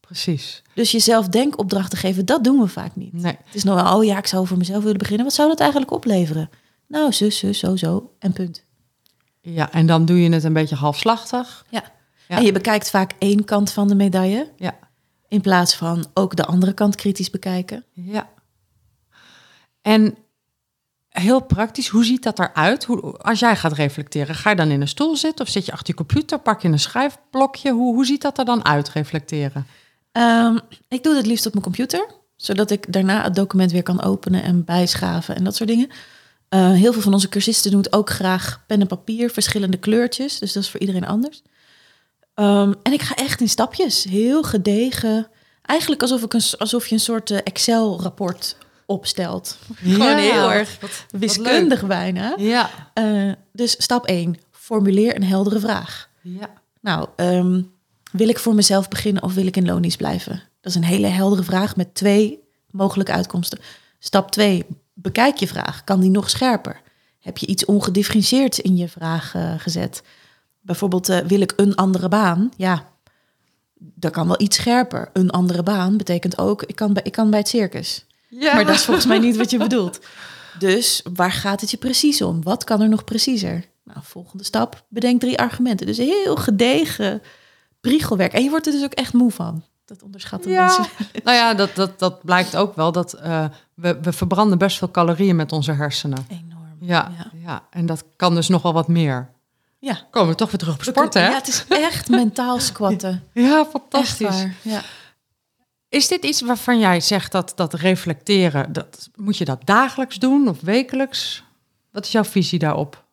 precies. Dus jezelf denkopdrachten geven, dat doen we vaak niet. Nee. Het is nog wel, oh ja, ik zou voor mezelf willen beginnen. Wat zou dat eigenlijk opleveren? Nou, zus, zus, zo, zo en punt. Ja, en dan doe je het een beetje halfslachtig. Ja. ja. En je bekijkt vaak één kant van de medaille. Ja. In plaats van ook de andere kant kritisch bekijken. Ja. En heel praktisch, hoe ziet dat eruit? Hoe, als jij gaat reflecteren, ga je dan in een stoel zitten of zit je achter je computer, pak je een schrijfblokje? Hoe, hoe ziet dat er dan uit, reflecteren? Um, ik doe het liefst op mijn computer, zodat ik daarna het document weer kan openen en bijschaven en dat soort dingen. Uh, heel veel van onze cursisten doen het ook graag pen en papier, verschillende kleurtjes, dus dat is voor iedereen anders. Um, en ik ga echt in stapjes, heel gedegen. Eigenlijk alsof, ik een, alsof je een soort eh, Excel-rapport opstelt. Ja, Gewoon heel erg wiskundig bijna. Ja. Uh, dus stap 1, formuleer een heldere vraag. Ja. Nou, um, wil ik voor mezelf beginnen of wil ik in loonies blijven? Dat is een hele heldere vraag met twee mogelijke uitkomsten. Stap 2, bekijk je vraag. Kan die nog scherper? Heb je iets ongedifferentieerd in je vraag uh, gezet? bijvoorbeeld eh, wil ik een andere baan? Ja, dat kan wel iets scherper. Een andere baan betekent ook, ik kan bij, ik kan bij het circus. Ja. Maar dat is volgens mij niet wat je bedoelt. Dus waar gaat het je precies om? Wat kan er nog preciezer? Nou, volgende stap, bedenk drie argumenten. Dus heel gedegen priegelwerk. En je wordt er dus ook echt moe van. Dat onderschatten Ja, mensen. nou ja, dat, dat, dat blijkt ook wel. Dat eh, we, we verbranden best veel calorieën met onze hersenen. Enorm. Ja, Ja. ja. en dat kan dus nog wel wat meer. Ja. Komen we toch weer terug op sporten, hè? Ja, het is echt mentaal squatten. Ja, Echt fantastisch. waar. Ja. Is dit iets waarvan jij zegt dat dat reflecteren, dat, moet je dat dagelijks doen of wekelijks? Wat is jouw visie daarop?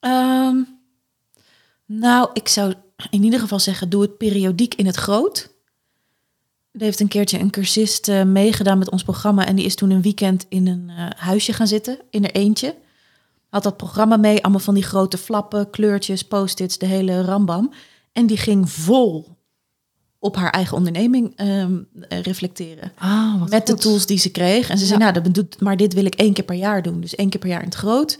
Ehm, nou, ik zou in ieder geval zeggen, doe het periodiek in het groot. Er heeft een keertje een cursist eh, meegedaan met ons programma. En die is toen een weekend in een eh, huisje gaan zitten, in er eentje. Had dat programma mee, allemaal van die grote flappen, kleurtjes, post-its, de hele rambam. En die ging vol op haar eigen onderneming ehm, eh, reflecteren. Ah, wat met de tools die ze kreeg. En ze zei, Ja. nou, dat bedoelt, maar dit wil ik één keer per jaar doen. Dus één keer per jaar in het groot.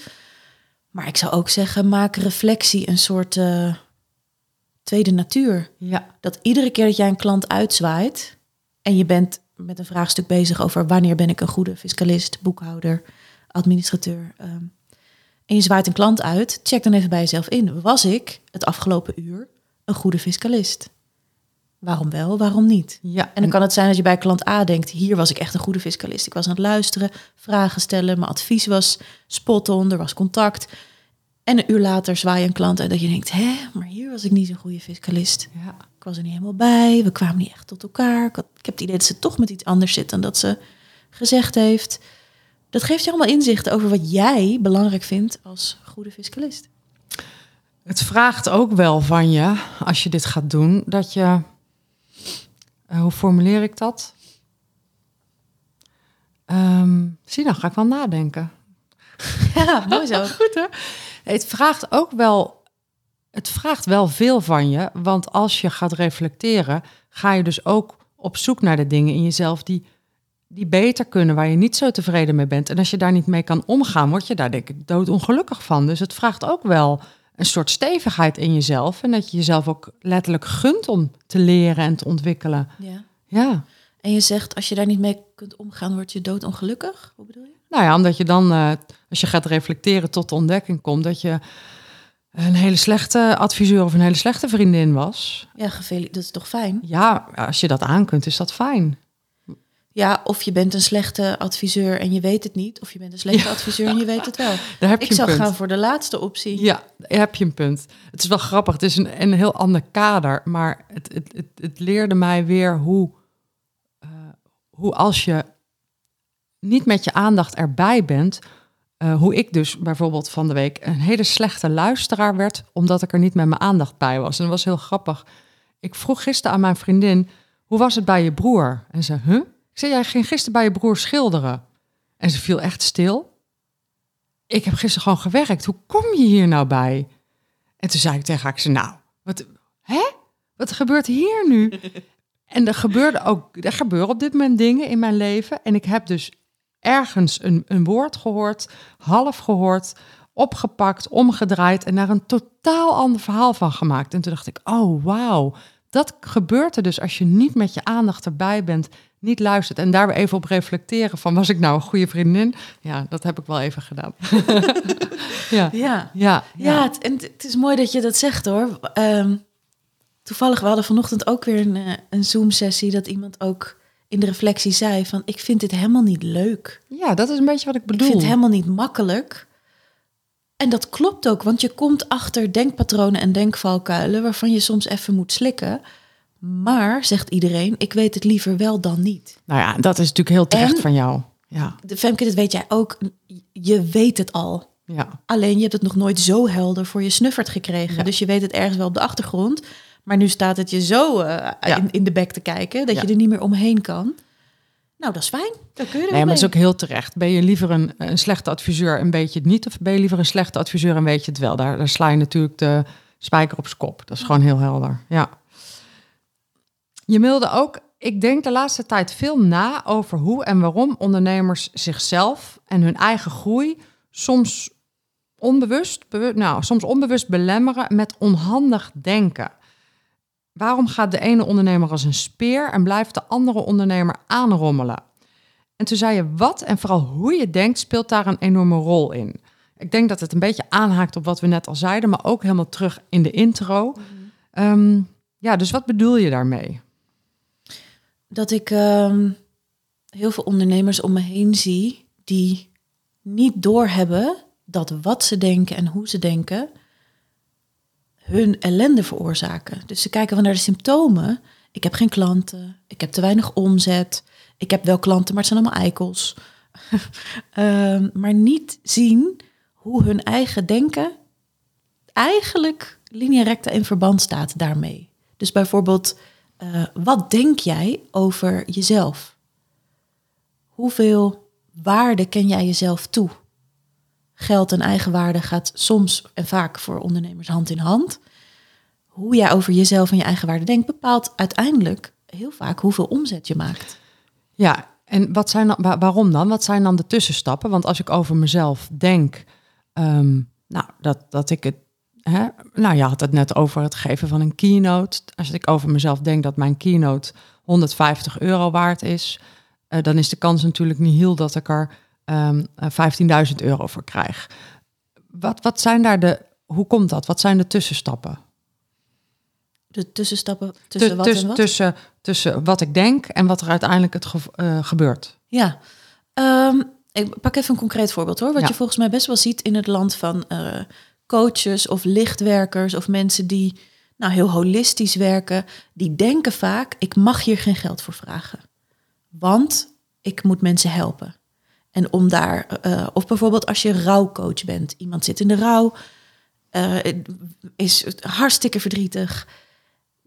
Maar ik zou ook zeggen, maak reflectie een soort eh, tweede natuur. Ja, Dat iedere keer dat jij een klant uitzwaait... en je bent met een vraagstuk bezig over... wanneer ben ik een goede fiscalist, boekhouder, administrateur... ehm, en je zwaait een klant uit, check dan even bij jezelf in. Was ik het afgelopen uur een goede fiscalist? Waarom wel, waarom niet? ja. En dan kan het zijn dat je bij klant A denkt: hier was ik echt een goede fiscalist. Ik was aan het luisteren, vragen stellen, mijn advies was spot on, er was contact. En een uur later zwaai je een klant uit dat je denkt: hè, maar hier was ik niet zo'n goede fiscalist. ja. Ik was er niet helemaal bij, we kwamen niet echt tot elkaar. Ik, had- ik heb het idee dat ze toch met iets anders zit dan dat ze gezegd heeft. Dat geeft je allemaal inzichten over wat jij belangrijk vindt als goede fiscalist. Het vraagt ook wel van je, als je dit gaat doen, dat je. Eh, hoe formuleer ik dat? Ehm, zie, dan ga ik wel nadenken. Ja, mooi zo. Goed hè? Het vraagt ook wel. Het vraagt wel veel van je, want als je gaat reflecteren, ga je dus ook op zoek naar de dingen in jezelf die, die beter kunnen, waar je niet zo tevreden mee bent. En als je daar niet mee kan omgaan, word je daar denk ik doodongelukkig van. Dus het vraagt ook wel een soort stevigheid in jezelf en dat je jezelf ook letterlijk gunt om te leren en te ontwikkelen. Ja. Ja. En je zegt, als je daar niet mee kunt omgaan, word je doodongelukkig? Hoe bedoel je? Nou ja, omdat je dan, eh, als je gaat reflecteren tot de ontdekking komt dat je een hele slechte adviseur of een hele slechte vriendin was. Ja, dat is toch fijn? Ja, als je dat aan kunt, is dat fijn. Ja, of je bent een slechte adviseur en je weet het niet. Of je bent een slechte adviseur en je weet het wel. Daar heb je Ik zou punt. gaan voor de laatste optie. Ja, daar heb je een punt. Het is wel grappig. Het is een, een heel ander kader, maar het, het, het, het leerde mij weer hoe, eh, hoe als je niet met je aandacht erbij bent, eh, hoe ik dus bijvoorbeeld van de week een hele slechte luisteraar werd, omdat ik er niet met mijn aandacht bij was. En dat was heel grappig. Ik vroeg gisteren aan mijn vriendin, hoe was het bij je broer? En ze, huh? Ik zei, jij ging gisteren bij je broer schilderen. En ze viel echt stil. Ik heb gisteren gewoon gewerkt. Hoe kom je hier nou bij? En toen zei ik tegen haar, ik zei, nou, wat, hè? Wat gebeurt hier nu? en er gebeurde ook, er gebeuren op dit moment dingen in mijn leven. En ik heb dus ergens een, een woord gehoord, half gehoord, opgepakt, omgedraaid en daar een totaal ander verhaal van gemaakt. En toen dacht ik, oh wauw, dat gebeurt er dus als je niet met je aandacht erbij bent, niet luistert en daar weer even op reflecteren van was ik nou een goede vriendin? Ja, dat heb ik wel even gedaan. ja. Ja, Ja, ja het, en het is mooi dat je dat zegt hoor. Ehm, toevallig, we hadden vanochtend ook weer een, eh, een Zoom-sessie... dat iemand ook in de reflectie zei van... ik vind dit helemaal niet leuk. ja, dat is een beetje wat ik Ik bedoel. vind het helemaal niet makkelijk. En dat klopt ook, want je komt achter denkpatronen en denkvalkuilen... waarvan je soms even moet slikken. Maar, zegt iedereen, ik weet het liever wel dan niet. Nou ja, dat is natuurlijk heel terecht En- van jou. Ja, De Femke, dat weet jij ook. Je weet het al. ja. Alleen je hebt het nog nooit zo helder voor je snuffert gekregen. Ja. Dus je weet het ergens wel op de achtergrond. Maar nu staat het je zo eh, Ja. in, in de bek te kijken... dat je er niet meer omheen kan. Nou, dat is fijn. Daar kun je Nee, maar mee. dat is ook heel terecht. Ben je liever een, een slechte adviseur en weet je het niet? Of ben je liever een slechte adviseur en weet je het wel? Daar, daar sla je natuurlijk de spijker op zijn kop. Dat is gewoon heel helder. Ja. Je mailde ook, ik denk de laatste tijd veel na over hoe en waarom ondernemers zichzelf en hun eigen groei soms onbewust, bewu- nou, soms onbewust belemmeren met onhandig denken. Waarom gaat de ene ondernemer als een speer en blijft de andere ondernemer aanrommelen? En toen zei je wat en vooral hoe je denkt speelt daar een enorme rol in. Ik denk dat het een beetje aanhaakt op wat we net al zeiden, maar ook helemaal terug in de intro. Ehm, ja, dus wat bedoel je daarmee? Dat ik ehm, heel veel ondernemers om me heen zie die niet doorhebben dat wat ze denken en hoe ze denken hun ellende veroorzaken. Dus ze kijken van naar de symptomen. Ik heb geen klanten, ik heb te weinig omzet, ik heb wel klanten, maar het zijn allemaal eikels. Ehm, maar niet zien hoe hun eigen denken eigenlijk linea recta in verband staat daarmee. Dus bijvoorbeeld, eh, wat denk jij over jezelf? Hoeveel waarde ken jij jezelf toe? Geld en eigenwaarde gaat soms en vaak voor ondernemers hand in hand. Hoe jij over jezelf en je eigenwaarde denkt, bepaalt uiteindelijk heel vaak hoeveel omzet je maakt. Ja, en wat zijn dan, wa- waarom dan? Wat zijn dan de tussenstappen? Want als ik over mezelf denk, ehm, nou, dat, dat ik het. Hè, nou, je had het net over het geven van een keynote. Als ik over mezelf denk dat mijn keynote 150 euro waard is, eh, dan is de kans natuurlijk niet heel dat ik er ehm, eh, 15.000 euro voor krijg. Wat, wat zijn daar de. Hoe komt dat? Wat zijn de tussenstappen? De tussenstappen tussen Tu- wat tuss- en wat? tussen, tussen wat ik denk en wat er uiteindelijk het eh, gebeurt. Ja, Ehm, ik pak even een concreet voorbeeld hoor. Wat Ja. je volgens mij best wel ziet in het land van eh, coaches of lichtwerkers of mensen die nou, heel holistisch werken. Die denken vaak, ik mag hier geen geld voor vragen. Want ik moet mensen helpen. En om daar, eh, of bijvoorbeeld als je rouwcoach bent. Iemand zit in de rouw, eh, is hartstikke verdrietig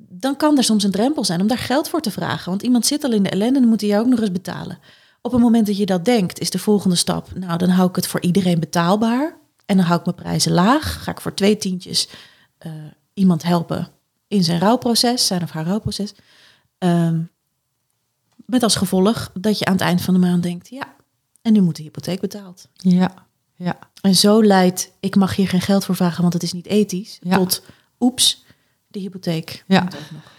dan kan er soms een drempel zijn om daar geld voor te vragen. Want iemand zit al in de ellende en dan moet hij jou ook nog eens betalen. Op het moment dat je dat denkt, is de volgende stap... nou, dan hou ik het voor iedereen betaalbaar. En dan hou ik mijn prijzen laag. Ga ik voor twee tientjes eh, iemand helpen in zijn rouwproces, zijn of haar rouwproces. Ehm, met als gevolg dat je aan het eind van de maand denkt... ja, en nu moet de hypotheek betaald. Ja, ja. En zo leidt, ik mag hier geen geld voor vragen, want het is niet ethisch... Ja. tot, oeps, de hypotheek. Ja. ook nog.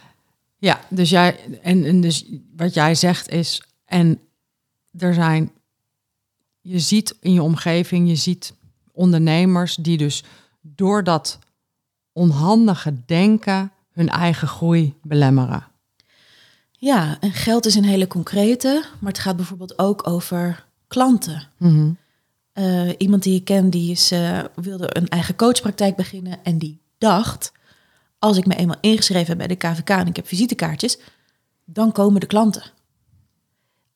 Ja, dus jij en, en dus wat jij zegt is en er zijn je ziet in je omgeving, je ziet ondernemers die dus door dat onhandige denken hun eigen groei belemmeren. Ja, en geld is een hele concrete, maar het gaat bijvoorbeeld ook over klanten. Mhm. Eh, iemand die ik ken, die is, eh, wilde een eigen coachpraktijk beginnen en die dacht, als ik me eenmaal ingeschreven heb bij de KVK en ik heb visitekaartjes, dan komen de klanten.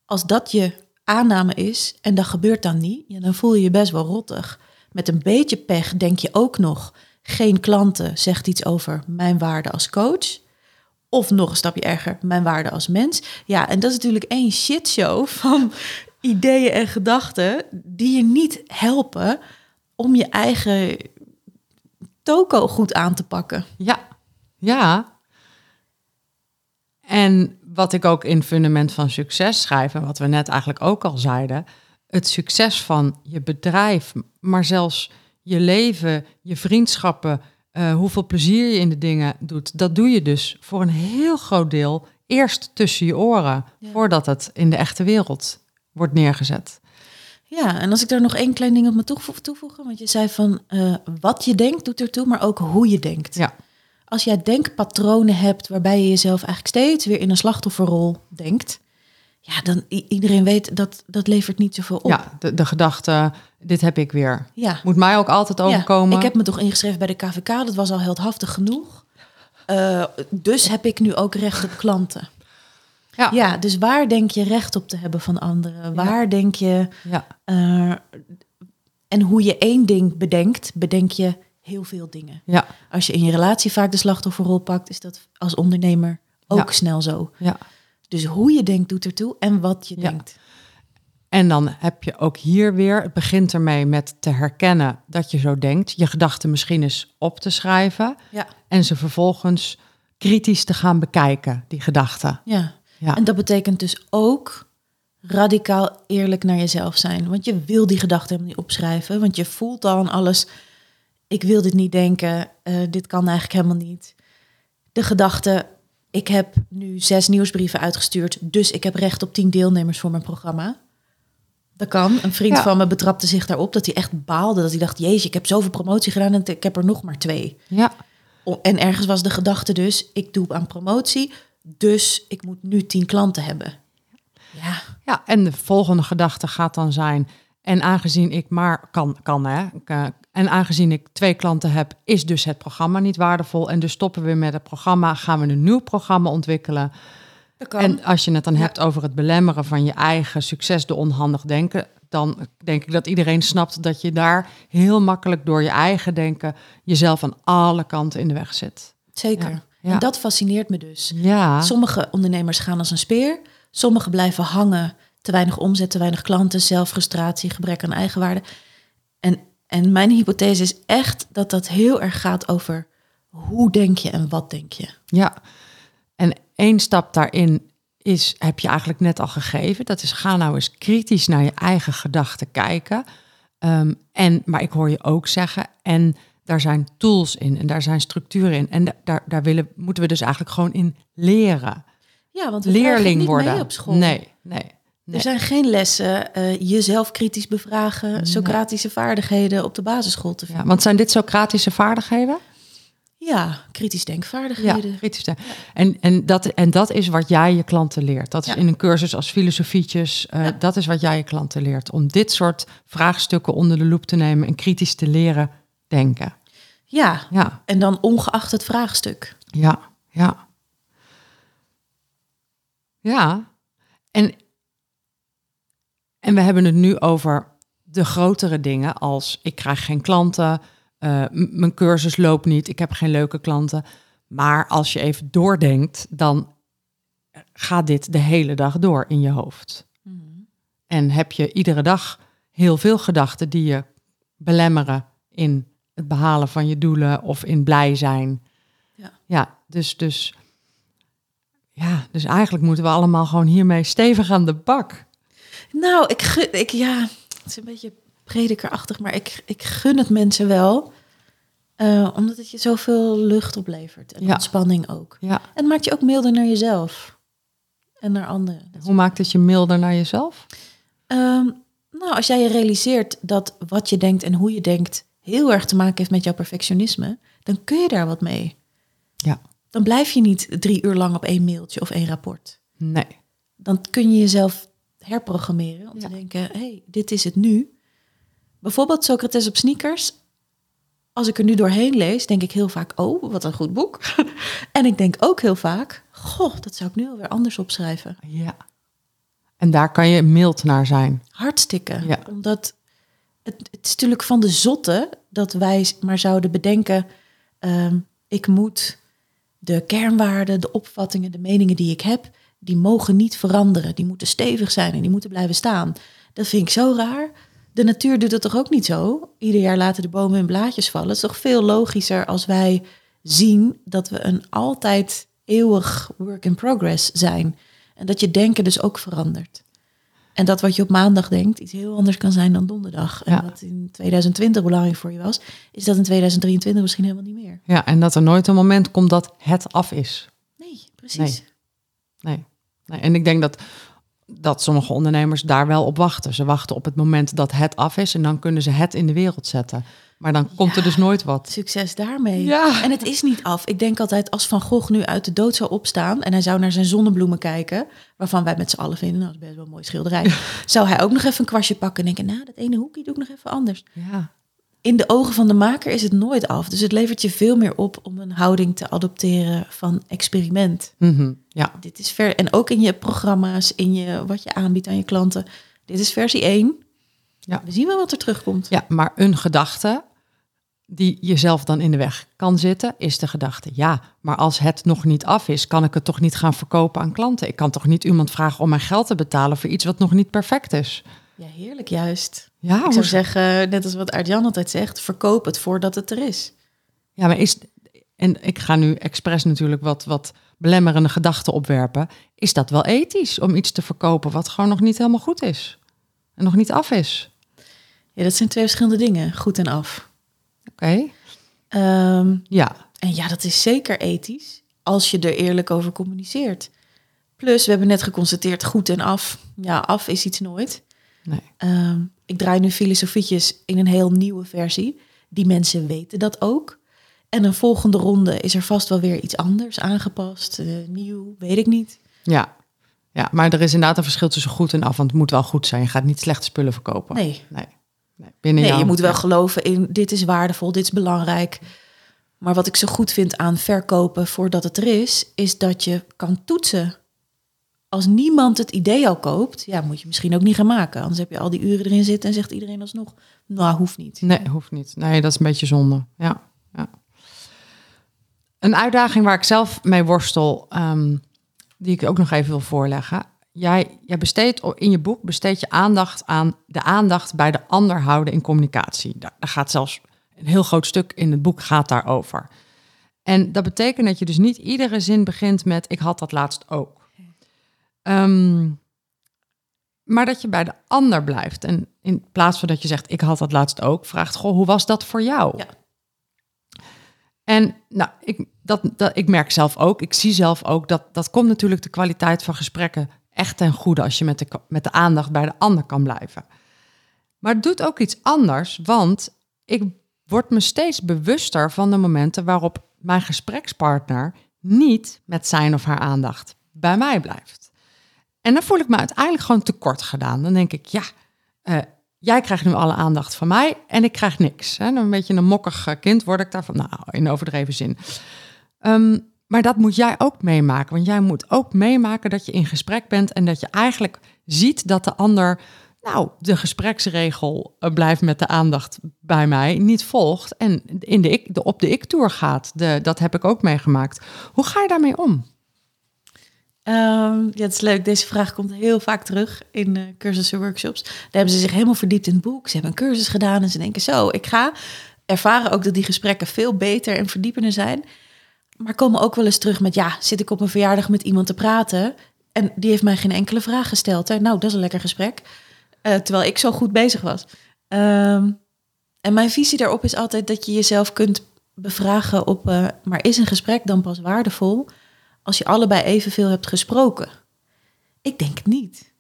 Als dat je aanname is en dat gebeurt dan niet, ja, dan voel je je best wel rottig. Met een beetje pech denk je ook nog, geen klanten zegt iets over mijn waarde als coach. Of nog een stapje erger, mijn waarde als mens. Ja, en dat is natuurlijk één shitshow van ideeën en gedachten die je niet helpen om je eigen toko goed aan te pakken. Ja, ja. En wat ik ook in Fundament van Succes schrijf, en wat we net eigenlijk ook al zeiden, het succes van je bedrijf, maar zelfs je leven, je vriendschappen, eh, hoeveel plezier je in de dingen doet, dat doe je dus voor een heel groot deel eerst tussen je oren, Ja. voordat het in de echte wereld wordt neergezet. Ja, en als ik daar nog één klein ding op me toevo- toevoegen, want je zei van eh, wat je denkt doet ertoe, maar ook hoe je denkt. Ja. Als jij denkpatronen hebt waarbij je jezelf eigenlijk steeds weer in een slachtofferrol denkt, ja, dan iedereen weet dat dat levert niet zoveel op. Ja, de, de gedachte, dit heb ik weer. ja. Moet mij ook altijd Ja, overkomen. ik heb me toch ingeschreven bij de KVK, dat was al heldhaftig genoeg. Eh, dus heb ik nu ook recht op klanten. Ja. Ja, dus waar denk je recht op te hebben van anderen? Waar denk je... ja. eh, en hoe je één ding bedenkt, bedenk je heel veel dingen. ja. Als je in je relatie vaak de slachtofferrol pakt, is dat als ondernemer ook snel zo. ja. Dus hoe je denkt doet ertoe en wat je Ja. denkt. En dan heb je ook hier weer, het begint ermee met te herkennen dat je zo denkt, je gedachten misschien eens op te schrijven Ja. en ze vervolgens kritisch te gaan bekijken, die gedachten. Ja. Ja. En dat betekent dus ook radicaal eerlijk naar jezelf zijn. Want je wil die gedachten helemaal niet opschrijven. Want je voelt dan alles. Ik wil dit niet denken. eh, dit kan eigenlijk helemaal niet. De gedachte. Ik heb nu zes nieuwsbrieven uitgestuurd. Dus ik heb recht op tien deelnemers voor mijn programma. Dat kan. Een vriend Ja. van me betrapte zich daarop dat hij echt baalde. Dat hij dacht, jezus, ik heb zoveel promotie gedaan en ik heb er nog maar twee. Ja, En ergens was de gedachte dus, ik doe aan promotie, dus ik moet nu tien klanten hebben. Ja, ja, en de volgende gedachte gaat dan zijn... en aangezien ik maar kan, kan hè... eh, en aangezien ik twee klanten heb, is dus het programma niet waardevol. En dus stoppen we met het programma, gaan we een nieuw programma ontwikkelen. En als je het dan Ja. hebt over het belemmeren van je eigen succes door onhandig denken, dan denk ik dat iedereen snapt dat je daar heel makkelijk door je eigen denken jezelf aan alle kanten in de weg zit. Zeker. Ja, ja. En dat fascineert me dus. Ja, Sommige ondernemers gaan als een speer. Sommigen blijven hangen. Te weinig omzet, te weinig klanten, zelfrustratie, gebrek aan eigenwaarde. En, en mijn hypothese is echt dat dat heel erg gaat over hoe denk je en wat denk je. ja. En één stap daarin is, heb je eigenlijk net al gegeven. Dat is, ga nou eens kritisch naar je eigen gedachten kijken. Ehm, en, maar ik hoor je ook zeggen, en daar zijn tools in en daar zijn structuren in. En da- daar, daar willen, moeten we dus eigenlijk gewoon in leren. Ja, want we leerling niet worden. mee op school. Nee, nee. nee. Er zijn geen lessen, eh, jezelf kritisch bevragen, Socratische vaardigheden op de basisschool te Ja, vinden. want zijn dit Socratische vaardigheden? Ja, kritisch denkvaardigheden. kritisch te- En, en, dat, en dat is wat jij je klanten leert. Dat is Ja. in een cursus als filosofietjes. eh, Ja. Dat is wat jij je klanten leert. Om dit soort vraagstukken onder de loep te nemen en kritisch te leren denken. Ja, Ja, en dan ongeacht het vraagstuk. ja, ja. Ja, en, en we hebben het nu over de grotere dingen als ik krijg geen klanten, eh, mijn cursus loopt niet, ik heb geen leuke klanten. Maar als je even doordenkt, dan gaat dit de hele dag door in je hoofd. En heb je iedere dag heel veel gedachten die je belemmeren in het behalen van je doelen of in blij zijn. Ja. ja dus, dus, ja, dus eigenlijk moeten we allemaal gewoon hiermee stevig aan de bak. Nou, ik, gun- ik ja, het is een beetje predikerachtig, maar ik, ik gun het mensen wel. eh, omdat het je zoveel lucht oplevert. En Ja. ontspanning ook. Ja. En het maakt je ook milder naar jezelf. En naar anderen. Hoe maakt het je milder naar jezelf? Ehm, nou, als jij je realiseert dat wat je denkt en hoe je denkt... heel erg te maken heeft met jouw perfectionisme... dan kun je daar wat mee. Ja. Dan blijf je niet drie uur lang op één mailtje of één rapport. Nee. dan kun je jezelf herprogrammeren om Ja. te denken, hé, hey, dit is het nu. Bijvoorbeeld Socrates op sneakers. Als ik er nu doorheen lees, denk ik heel vaak, oh, wat een goed boek. en ik denk ook heel vaak, goh, dat zou ik nu alweer anders opschrijven. Ja. En daar kan je mild naar zijn. Hartstikke. Ja. Omdat het, is natuurlijk van de zotte dat wij maar zouden bedenken, ehm, ik moet de kernwaarden, de opvattingen, de meningen die ik heb, die mogen niet veranderen. Die moeten stevig zijn en die moeten blijven staan. Dat vind ik zo raar. De natuur doet het toch ook niet zo? Ieder jaar laten de bomen hun blaadjes vallen. Het is toch veel logischer als wij zien dat we een altijd eeuwig work in progress zijn. En dat je denken dus ook verandert. En dat wat je op maandag denkt iets heel anders kan zijn dan donderdag. En Ja. wat in 2020 belangrijk voor je was, is dat in 2023 misschien helemaal niet meer. Ja, en dat er nooit een moment komt dat het af is. Nee, precies. Nee. nee. En ik denk dat, dat sommige ondernemers daar wel op wachten. Ze wachten op het moment dat het af is en dan kunnen ze het in de wereld zetten. Maar dan komt er dus nooit wat. Succes daarmee. Ja. En het is niet af. Ik denk altijd, als Van Gogh nu uit de dood zou opstaan... en hij zou naar zijn zonnebloemen kijken... waarvan wij met z'n allen vinden, dat is best wel een mooi schilderij... zou hij ook nog even een kwastje pakken en denken... nou, dat ene hoekje doe ik nog even anders. Ja. In de ogen van de maker is het nooit af. Dus het levert je veel meer op om een houding te adopteren van experiment. Mhm. ja. Dit is ver en ook in je programma's, in je, wat je aanbiedt aan je klanten. Dit is versie 1. Ja. We zien wel wat er terugkomt. Ja, maar een gedachte die jezelf dan in de weg kan zitten, is de gedachte: ja, maar als het nog niet af is, kan ik het toch niet gaan verkopen aan klanten? Ik kan toch niet iemand vragen om mijn geld te betalen voor iets wat nog niet perfect is? Ja, heerlijk juist. Ja, Ik hoe- zou zeggen, net als wat Art-Jan altijd zegt, verkoop het voordat het er is. ja maar is. En ik ga nu expres natuurlijk wat, wat belemmerende gedachten opwerpen, is dat wel ethisch om iets te verkopen wat gewoon nog niet helemaal goed is en nog niet af is. Ja, dat zijn twee verschillende dingen, goed en af. Oké. Ehm, Ja. en ja, dat is zeker ethisch als je er eerlijk over communiceert. Plus, we hebben net geconstateerd, goed en af. Ja, af is iets nooit. Nee. Ehm, ik draai nu filosofietjes in een heel nieuwe versie. Die mensen weten dat ook. En een volgende ronde is er vast wel weer iets anders aangepast, eh, nieuw, weet ik niet. Ja. ja, maar er is inderdaad een verschil tussen goed en af, want het moet wel goed zijn. Je gaat niet slechte spullen verkopen. Nee, Nee. Nee. Binnen nee jouw- je moet wel geloven in dit is waardevol, dit is belangrijk. Maar wat ik zo goed vind aan verkopen voordat het er is, is dat je kan toetsen. Als niemand het idee al koopt, ja, moet je misschien ook niet gaan maken. Anders heb je al die uren erin zitten en zegt iedereen alsnog, nou, hoeft niet. Nee, hoeft niet. Nee, dat is een beetje zonde. Ja, ja. Een uitdaging waar ik zelf mee worstel, ehm, die ik ook nog even wil voorleggen. Jij, jij besteedt in je boek besteed je aandacht aan de aandacht bij de ander houden in communicatie. Daar, daar gaat zelfs een heel groot stuk in het boek gaat daarover. En dat betekent dat je dus niet iedere zin begint met ik had dat laatst ook. Ehm, maar dat je bij de ander blijft. En in plaats van dat je zegt, ik had dat laatst ook, vraagt, goh, hoe was dat voor jou? Ja. En nou, ik, dat, dat, ik merk zelf ook, ik zie zelf ook, dat, dat komt natuurlijk de kwaliteit van gesprekken echt ten goede als je met de, met de aandacht bij de ander kan blijven. Maar het doet ook iets anders, want ik word me steeds bewuster van de momenten waarop mijn gesprekspartner niet met zijn of haar aandacht bij mij blijft. En dan voel ik me uiteindelijk gewoon tekort gedaan. Dan denk ik, ja, eh, jij krijgt nu alle aandacht van mij en ik krijg niks. Hè? Een beetje een mokkig kind word ik daarvan, nou, in overdreven zin. Ehm, maar dat moet jij ook meemaken. Want jij moet ook meemaken dat je in gesprek bent en dat je eigenlijk ziet dat de ander, nou, de gespreksregel eh, blijft met de aandacht bij mij, niet volgt en in de ik, de, op de ik-tour gaat. De, dat heb ik ook meegemaakt. Hoe ga je daarmee om? Ehm, ja, het is leuk. Deze vraag komt heel vaak terug in eh, cursussen, workshops. Daar hebben ze zich helemaal verdiept in het boek. Ze hebben een cursus gedaan en ze denken zo, ik ga ervaren ook dat die gesprekken veel beter en verdiepender zijn. Maar komen ook wel eens terug met, ja, zit ik op een verjaardag met iemand te praten en die heeft mij geen enkele vraag gesteld. Hè? Nou, dat is een lekker gesprek. Eh, terwijl ik zo goed bezig was. Ehm, en mijn visie daarop is altijd dat je jezelf kunt bevragen op, eh, maar is een gesprek dan pas waardevol als je allebei evenveel hebt gesproken? Ik denk het niet.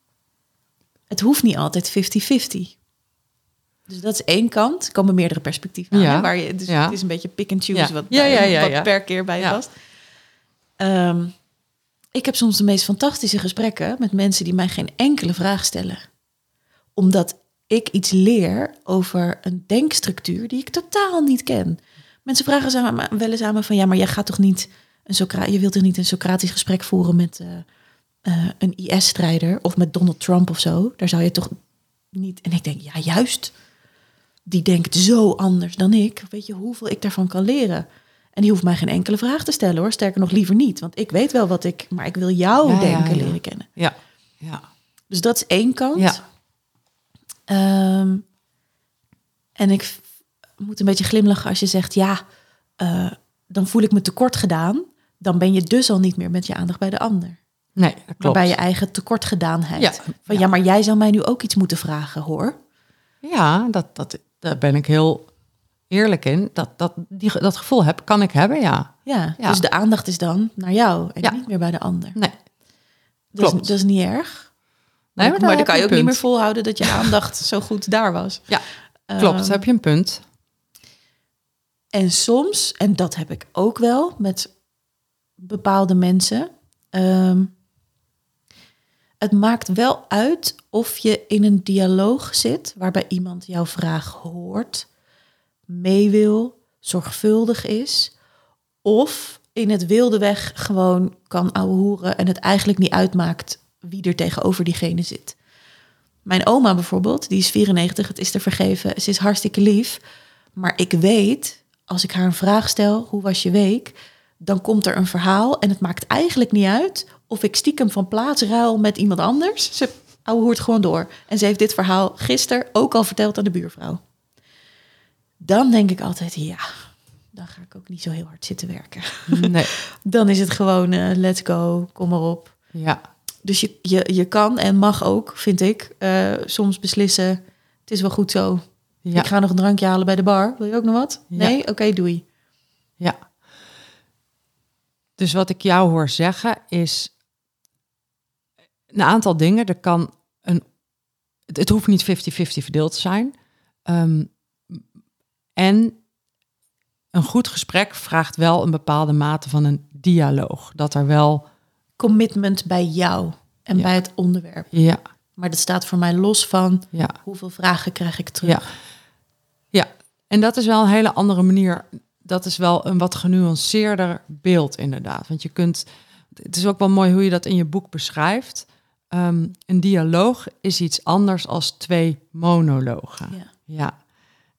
Het hoeft niet altijd 50-50. Dus dat is één kant. Er komen meerdere perspectieven aan. Ja. hè, Waar je, dus Ja. het is een beetje pick and choose Ja. wat, bij- wat ja. per keer bij je Ja. past. Ehm, ik heb soms de meest fantastische gesprekken met mensen die mij geen enkele vraag stellen. Omdat ik iets leer over een denkstructuur die ik totaal niet ken. Mensen vragen me- wel eens aan me van... ja, maar jij gaat toch niet een Socra je wilt toch niet een Socratisch gesprek voeren met eh, eh, een IS-strijder... of met Donald Trump of zo? Daar zou je toch niet... En ik denk, ja, juist. Die denkt zo anders dan ik. Weet je hoeveel ik daarvan kan leren? En die hoeft mij geen enkele vraag te stellen hoor. Sterker nog, liever niet. Want ik weet wel wat ik... maar ik wil jou Ja, denken ja. leren kennen. Ja, ja. Dus dat is één kant. Ja. Ehm, en ik moet een beetje glimlachen als je zegt, ja, eh, dan voel ik me tekort gedaan. Dan ben je dus al niet meer met je aandacht bij de ander. Nee, dat Maar klopt. bij je eigen tekortgedaanheid. Ja. Van ja, maar jij zou mij nu ook iets moeten vragen, hoor. Ja, dat, dat, daar ben ik heel eerlijk in. Dat, dat, die, dat gevoel heb, kan ik hebben, ja. Ja, Ja. dus de aandacht is dan naar jou en Ja. niet meer bij de ander. Nee, Dat is, klopt. dat is niet erg. nee maar dan kan je ook niet meer volhouden dat je aandacht zo goed daar was. Ja, klopt. Ehm, heb je een punt. En soms, en dat heb ik ook wel met bepaalde mensen. ehm, het maakt wel uit of je in een dialoog zit waarbij iemand jouw vraag hoort, mee wil, zorgvuldig is, of in het wilde weg gewoon kan ouwehoeren en het eigenlijk niet uitmaakt wie er tegenover diegene zit. Mijn oma bijvoorbeeld, die is 94, het is te vergeven, ze is hartstikke lief. Maar ik weet, als ik haar een vraag stel, hoe was je week? Dan komt er een verhaal en het maakt eigenlijk niet uit of ik stiekem van plaats ruil met iemand anders. Ze hoort gewoon door. En ze heeft dit verhaal gisteren ook al verteld aan de buurvrouw. Dan denk ik altijd, ja, dan ga ik ook niet zo heel hard zitten werken. Nee. Dan is het gewoon, eh, let's go, kom maar op. Ja. Dus je, je, je kan en mag ook, vind ik, eh, soms beslissen, het is wel goed zo. Ja. Ik ga nog een drankje halen bij de bar. Wil je ook nog wat? Ja. Nee? Oké, doei. Ja. Dus wat ik jou hoor zeggen is een aantal dingen. Er kan een, het, het hoeft niet 50-50 verdeeld te zijn. Ehm, en een goed gesprek vraagt wel een bepaalde mate van een dialoog. Dat er wel, Commitment bij jou en Ja. bij het onderwerp. ja, Maar dat staat voor mij los van ja, hoeveel vragen krijg ik terug. ja. Ja, en dat is wel een hele andere manier. Dat is wel een wat genuanceerder beeld, inderdaad. Want je kunt. Het is ook wel mooi hoe je dat in je boek beschrijft. Ehm, een dialoog is iets anders als twee monologen. Ja. Ja.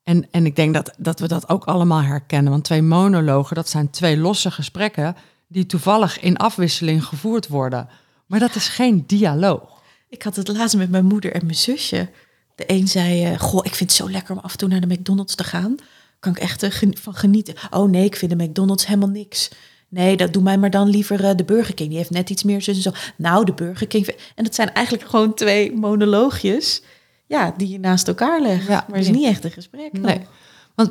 En, en ik denk dat, dat we dat ook allemaal herkennen. Want twee monologen, dat zijn twee losse gesprekken die toevallig in afwisseling gevoerd worden. Maar dat is geen dialoog. Ik had het laatst met mijn moeder en mijn zusje. De een zei, eh, goh, ik vind het zo lekker om af en toe naar de McDonald's te gaan. Kan ik echt gen- van genieten. Oh nee, ik vind de McDonald's helemaal niks. Nee, dat doe mij maar dan liever eh, de Burger King. Die heeft net iets meer zus en zo. Nou, de Burger King. En dat zijn eigenlijk gewoon twee monoloogjes. Ja, die je naast elkaar legt. Ja, maar het is niet echt een gesprek. dan. Nee. Want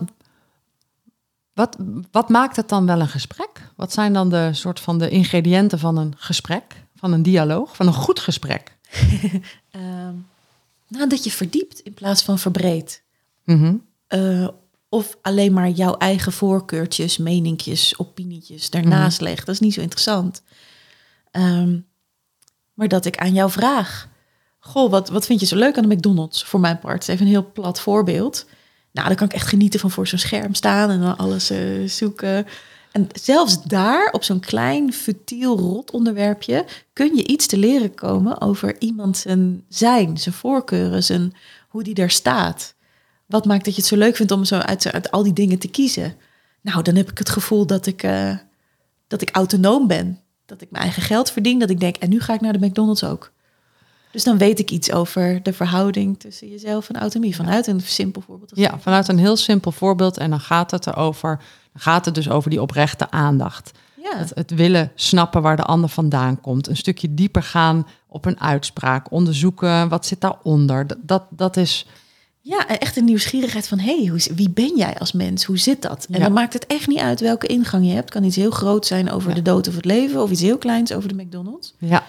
wat, wat maakt het dan wel een gesprek? Wat zijn dan de soort van de ingrediënten van een gesprek? Van een dialoog? Van een goed gesprek? Ehm, nou, dat je verdiept in plaats van verbreedt. Mhm. Eh, of alleen maar jouw eigen voorkeurtjes, meninkjes, opinietjes daarnaast legt. Dat is niet zo interessant. Ehm, maar dat ik aan jou vraag. Goh, wat, wat vind je zo leuk aan de McDonald's? Voor mijn part. Even een heel plat voorbeeld. Nou, dan kan ik echt genieten van voor zo'n scherm staan en dan alles eh, zoeken. En zelfs daar, op zo'n klein, futiel, rot onderwerpje, kun je iets te leren komen over iemand zijn zijn, zijn voorkeuren, zijn, hoe die daar staat. Wat maakt dat je het zo leuk vindt om zo uit, uit al die dingen te kiezen? Nou, dan heb ik het gevoel dat ik, eh, dat ik autonoom ben. Dat ik mijn eigen geld verdien. Dat ik denk, en nu ga ik naar de McDonald's ook. Dus dan weet ik iets over de verhouding tussen jezelf en autonomie. Vanuit een simpel voorbeeld. Ja, vanuit een heel simpel voorbeeld. En dan gaat het erover. Dan gaat het dus over die oprechte aandacht. ja. Het, het willen snappen waar de ander vandaan komt. Een stukje dieper gaan op een uitspraak. Onderzoeken wat zit daaronder. Dat, dat, dat is. Ja, en echt een nieuwsgierigheid van, hey, hoe, wie ben jij als mens? Hoe zit dat? En Ja. dan maakt het echt niet uit welke ingang je hebt. Het kan iets heel groot zijn over Ja. de dood of het leven, of iets heel kleins over de McDonald's. Ja,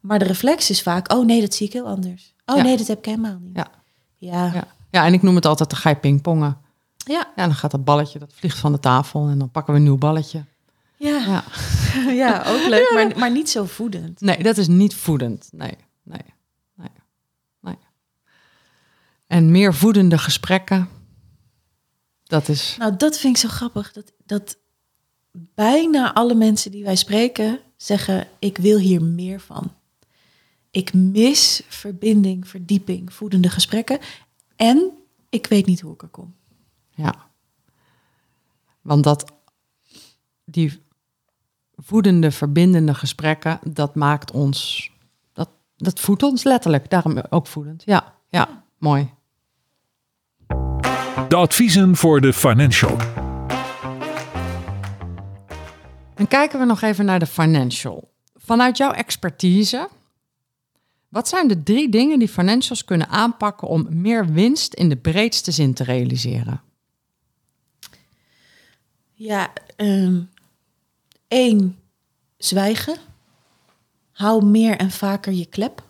Maar de reflex is vaak, oh nee, dat zie ik heel anders. Oh Ja. nee, dat heb ik helemaal niet. Ja. Ja. Ja. ja. ja, en ik noem het altijd: dan ga je pingpongen. Ja. Ja, dan gaat dat balletje, dat vliegt van de tafel. En dan pakken we een nieuw balletje. Ja. Ja. ook leuk, maar, maar niet zo voedend. Nee, dat is niet voedend. Nee, nee. En meer voedende gesprekken. Dat is. Nou, dat vind ik zo grappig. Dat, dat bijna alle mensen die wij spreken zeggen, ik wil hier meer van. Ik mis verbinding, verdieping, voedende gesprekken. En ik weet niet hoe ik er kom. Ja. Want dat. Die voedende, verbindende gesprekken. Dat maakt ons. Dat, dat voedt ons letterlijk. Daarom ook voedend. Ja, ja, mooi. De adviezen voor de financial. Dan kijken we nog even naar de financial. Vanuit jouw expertise, wat zijn de drie dingen die financials kunnen aanpakken om meer winst in de breedste zin te realiseren? Ja, ehm één, zwijgen. Hou meer en vaker je klep.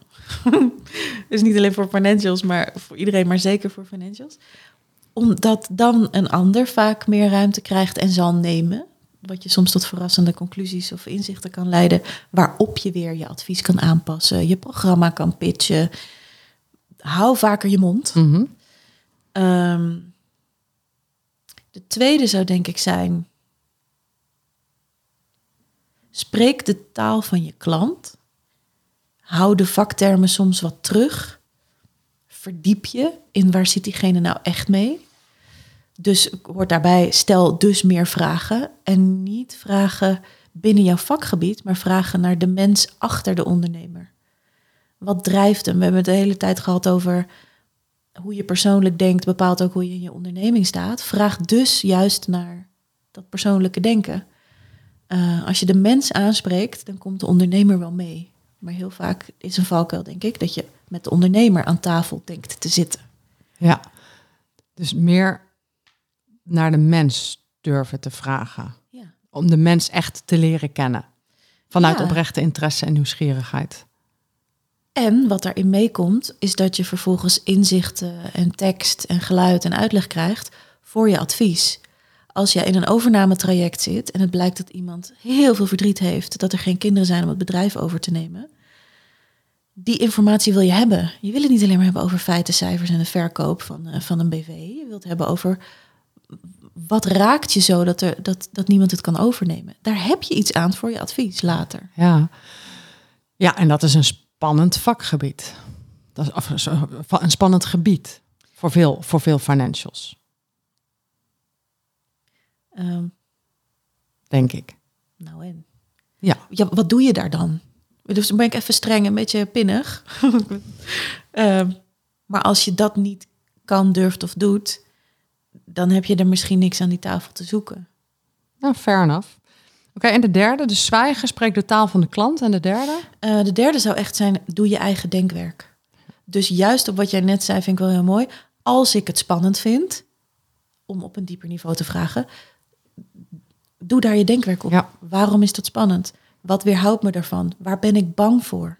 dus niet alleen voor financials, maar voor iedereen, maar zeker voor financials. Omdat dan een ander vaak meer ruimte krijgt en zal nemen. Wat je soms tot verrassende conclusies of inzichten kan leiden. Waarop je weer je advies kan aanpassen, je programma kan pitchen. Hou vaker je mond. Mhm. Ehm, de tweede zou denk ik zijn. Spreek de taal van je klant. Hou de vaktermen soms wat terug. Verdiep je in waar zit diegene nou echt mee. Dus hoort daarbij, stel dus meer vragen. En niet vragen binnen jouw vakgebied, maar vragen naar de mens achter de ondernemer. Wat drijft hem? We hebben het de hele tijd gehad over hoe je persoonlijk denkt bepaalt ook hoe je in je onderneming staat. Vraag dus juist naar dat persoonlijke denken. Eh, als je de mens aanspreekt, dan komt de ondernemer wel mee. Maar heel vaak is een valkuil, denk ik, dat je met de ondernemer aan tafel denkt te zitten. Ja, dus meer naar de mens durven te vragen. Ja. Om de mens echt te leren kennen. Vanuit Ja. oprechte interesse en nieuwsgierigheid. En wat daarin meekomt, is dat je vervolgens inzichten en tekst en geluid en uitleg krijgt voor je advies. Als jij in een overnametraject zit en het blijkt dat iemand heel veel verdriet heeft, dat er geen kinderen zijn om het bedrijf over te nemen, die informatie wil je hebben. Je wil het niet alleen maar hebben over feiten, cijfers en de verkoop van, eh, van een BV. Je wilt het hebben over wat raakt je zo dat, er, dat, dat niemand het kan overnemen. Daar heb je iets aan voor je advies later. Ja. ja, en dat is een spannend vakgebied. Dat is een spannend gebied voor veel, voor veel financials, Ehm, denk ik. nou en? Ja. ja, wat doe je daar dan? Dus dan ben ik even streng, een beetje pinnig. Ehm, maar als je dat niet kan, durft of doet, dan heb je er misschien niks aan die tafel te zoeken. Nou, fair enough. Oké, en de derde, dus zwijgen spreekt de taal van de klant. En de derde? Eh, de derde zou echt zijn, doe je eigen denkwerk. Dus juist op wat jij net zei, vind ik wel heel mooi. Als ik het spannend vind, om op een dieper niveau te vragen, doe daar je denkwerk op. Ja. Waarom is dat spannend? Wat weerhoudt me daarvan? Waar ben ik bang voor?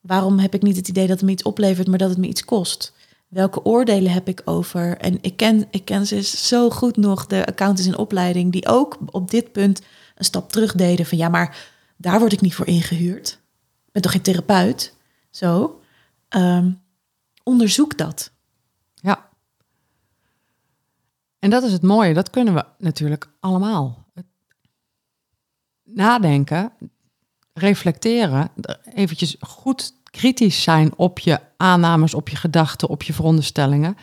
Waarom heb ik niet het idee dat het me iets oplevert, maar dat het me iets kost? Welke oordelen heb ik over? En ik ken, ik ken ze zo goed nog, de accountants in opleiding, die ook op dit punt een stap terug deden van ja, maar daar word ik niet voor ingehuurd. Ik ben toch geen therapeut? Zo. Ehm, onderzoek dat. Ja. En dat is het mooie, dat kunnen we natuurlijk allemaal. Nadenken, reflecteren, eventjes goed kritisch zijn op je aannames, op je gedachten, op je veronderstellingen.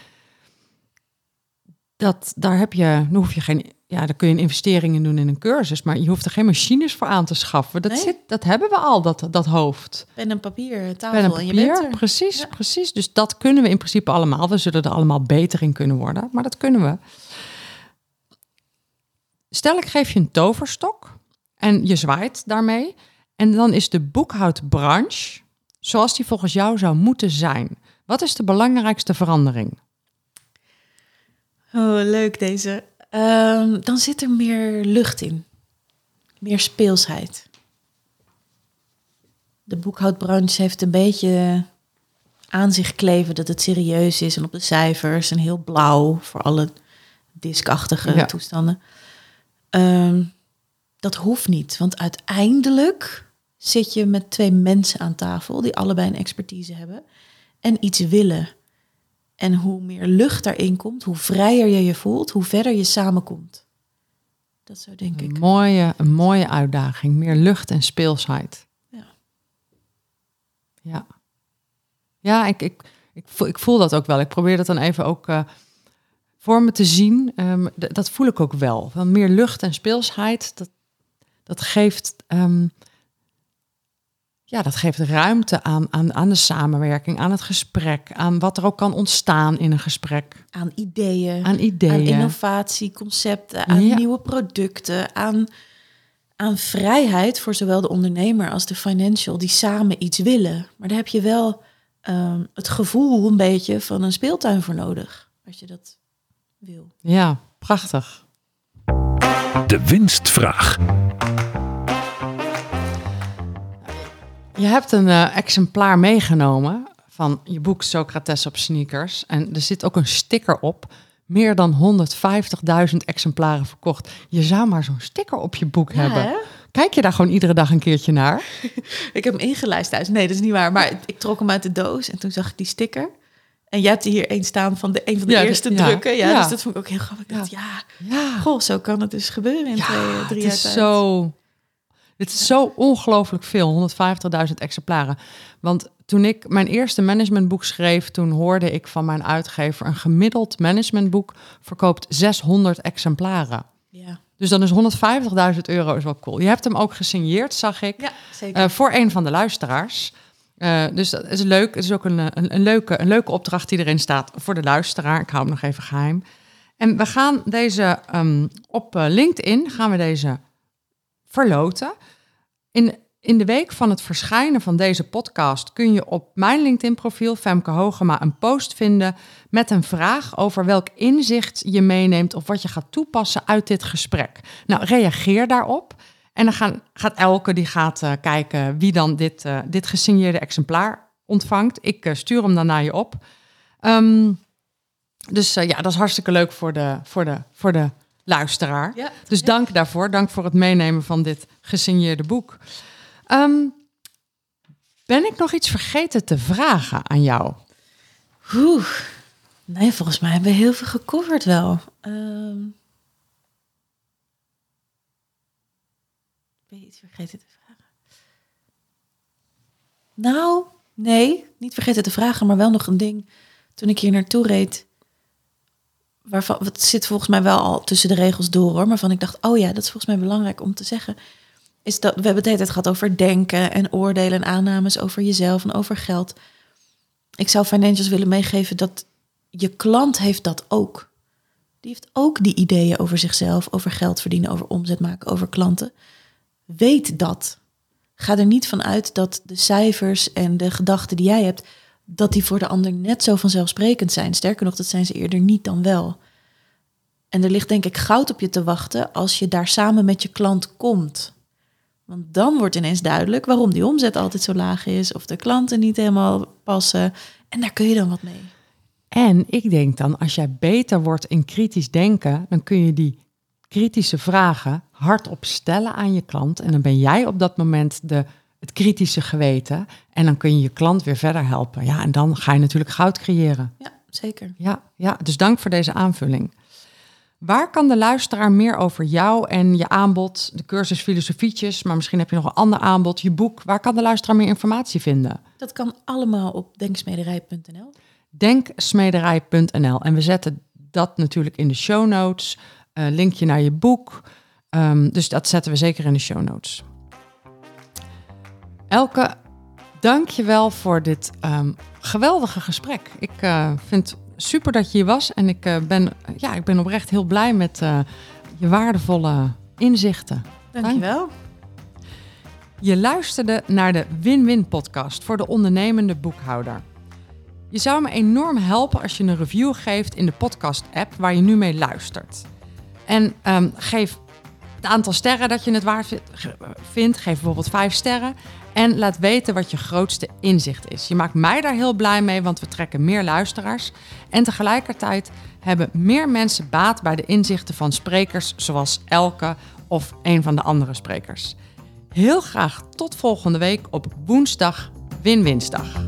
Dat, daar heb je, dan hoef je geen, ja, daar kun je een investering in doen in een cursus, maar je hoeft er geen machines voor aan te schaffen. Dat, Nee. zit, dat hebben we al, dat, dat hoofd. Pen en papier, tafel en en je bent er. precies, Ja. precies. Dus dat kunnen we in principe allemaal. We zullen er allemaal beter in kunnen worden, maar dat kunnen we. Stel, ik geef je een toverstok en je zwaait daarmee. En dan is de boekhoudbranche zoals die volgens jou zou moeten zijn. Wat is de belangrijkste verandering? Oh, leuk deze. Ehm, dan zit er meer lucht in. Meer speelsheid. De boekhoudbranche heeft een beetje aan zich kleven dat het serieus is en op de cijfers en heel blauw voor alle diskachtige Ja. toestanden. Ehm, dat hoeft niet, want uiteindelijk zit je met twee mensen aan tafel die allebei een expertise hebben en iets willen. En hoe meer lucht daarin komt, hoe vrijer je je voelt, hoe verder je samenkomt. Dat zo denk ik. Mooie, een mooie uitdaging. Meer lucht en speelsheid. Ja. Ja, ja ik, ik, ik, voel, ik voel dat ook wel. Ik probeer dat dan even ook eh, voor me te zien. Ehm, dat voel ik ook wel. Wel meer lucht en speelsheid, dat, dat geeft... ehm, ja, dat geeft ruimte aan, aan, aan de samenwerking, aan het gesprek, aan wat er ook kan ontstaan in een gesprek, Aan ideeën, aan ideeën. aan innovatie, concepten, aan Ja. nieuwe producten, aan, aan vrijheid voor zowel de ondernemer als de financial die samen iets willen. Maar daar heb je wel ehm, het gevoel een beetje van een speeltuin voor nodig, als je dat wil. Ja, prachtig. De winstvraag. Je hebt een eh, exemplaar meegenomen van je boek Socrates op sneakers. En er zit ook een sticker op. Meer dan 150.000 exemplaren verkocht. Je zou maar zo'n sticker op je boek hebben. hè? Kijk je daar gewoon iedere dag een keertje naar? Ik heb hem ingelijst thuis. Nee, dat is niet waar. Maar ik trok hem uit de doos en toen zag ik die sticker. En jij hebt er hier één staan van de, een van de Ja, eerste ja, drukken. Ja. Dus dat vond ik ook heel grappig. Ik dacht, ja, Ja, goh, zo kan het dus gebeuren in twee, eh, drie het jaar is tijd. zo. Het is zo ongelooflijk veel, 150.000 exemplaren. Want toen ik mijn eerste managementboek schreef, toen hoorde ik van mijn uitgever een gemiddeld managementboek verkoopt 600 exemplaren. Ja, Dus dan is 150.000 euro is wel cool. Je hebt hem ook gesigneerd, zag ik, ja zeker. eh, voor een van de luisteraars. Eh, dus dat is leuk. Het is ook een, eh, een, een, leuke, een leuke opdracht die erin staat voor de luisteraar. Ik hou hem nog even geheim. En we gaan deze ehm, op LinkedIn gaan we deze verloten. In, in de week van het verschijnen van deze podcast kun je op mijn LinkedIn-profiel Femke Hogema een post vinden met een vraag over welk inzicht je meeneemt of wat je gaat toepassen uit dit gesprek. Nou, reageer daarop. En dan gaan, gaat Elke die gaat uh, kijken wie dan dit, uh, dit gesigneerde exemplaar ontvangt. Ik uh, stuur hem dan naar je op. Um, dus ja, dat is hartstikke leuk voor de, voor de, voor de luisteraar. Ja, dus dank daarvoor. Dank voor het meenemen van dit gesigneerde boek. Um, ben ik nog iets vergeten te vragen aan jou? Oeh. Nee, volgens mij hebben we heel veel gecoverd wel. Um... Ben je iets vergeten te vragen? Nou, nee, niet vergeten te vragen, maar wel nog een ding. Toen ik hier naartoe reed, waarvan het zit volgens mij wel al tussen de regels door hoor, maar van ik dacht, oh ja, dat is volgens mij belangrijk om te zeggen. Is dat we hebben het hele tijd gehad over denken en oordelen en aannames over jezelf en over geld. Ik zou financials willen meegeven dat je klant heeft dat ook. Die heeft ook die ideeën over zichzelf, over geld verdienen, over omzet maken, over klanten. Weet dat. Ga er niet van uit dat de cijfers en de gedachten die jij hebt, dat die voor de ander net zo vanzelfsprekend zijn. Sterker nog, dat zijn ze eerder niet dan wel. En er ligt denk ik goud op je te wachten als je daar samen met je klant komt. Want dan wordt ineens duidelijk waarom die omzet altijd zo laag is, of de klanten niet helemaal passen. En daar kun je dan wat mee. En ik denk dan, als jij beter wordt in kritisch denken, dan kun je die kritische vragen hardop stellen aan je klant. En dan ben jij op dat moment de, het kritische geweten. En dan kun je je klant weer verder helpen. Ja, en dan ga je natuurlijk goud creëren. Ja, zeker. Ja, ja dus dank voor deze aanvulling. Waar kan de luisteraar meer over jou en je aanbod, de cursus Filosofietjes, maar misschien heb je nog een ander aanbod, je boek, waar kan de luisteraar meer informatie vinden? Dat kan allemaal op denksmederij.nl. Denksmederij.nl. En we zetten dat natuurlijk in de show notes, uh, linkje naar je boek. Um, dus dat zetten we zeker in de show notes. Elke, dank je wel voor dit um, geweldige gesprek. Ik uh, vind super dat je hier was. En ik, uh, ben, ja, ik ben oprecht heel blij met uh, je waardevolle inzichten. Dankjewel. Dank. Je luisterde naar de Win-Win podcast voor de ondernemende boekhouder. Je zou me enorm helpen als je een review geeft in de podcast-app waar je nu mee luistert. En um, geef het aantal sterren dat je het waard vindt. Geef bijvoorbeeld vijf sterren. En laat weten wat je grootste inzicht is. Je maakt mij daar heel blij mee, want we trekken meer luisteraars. En tegelijkertijd hebben meer mensen baat bij de inzichten van sprekers zoals Elke of een van de andere sprekers. Heel graag tot volgende week op woensdag Win-Winsdag.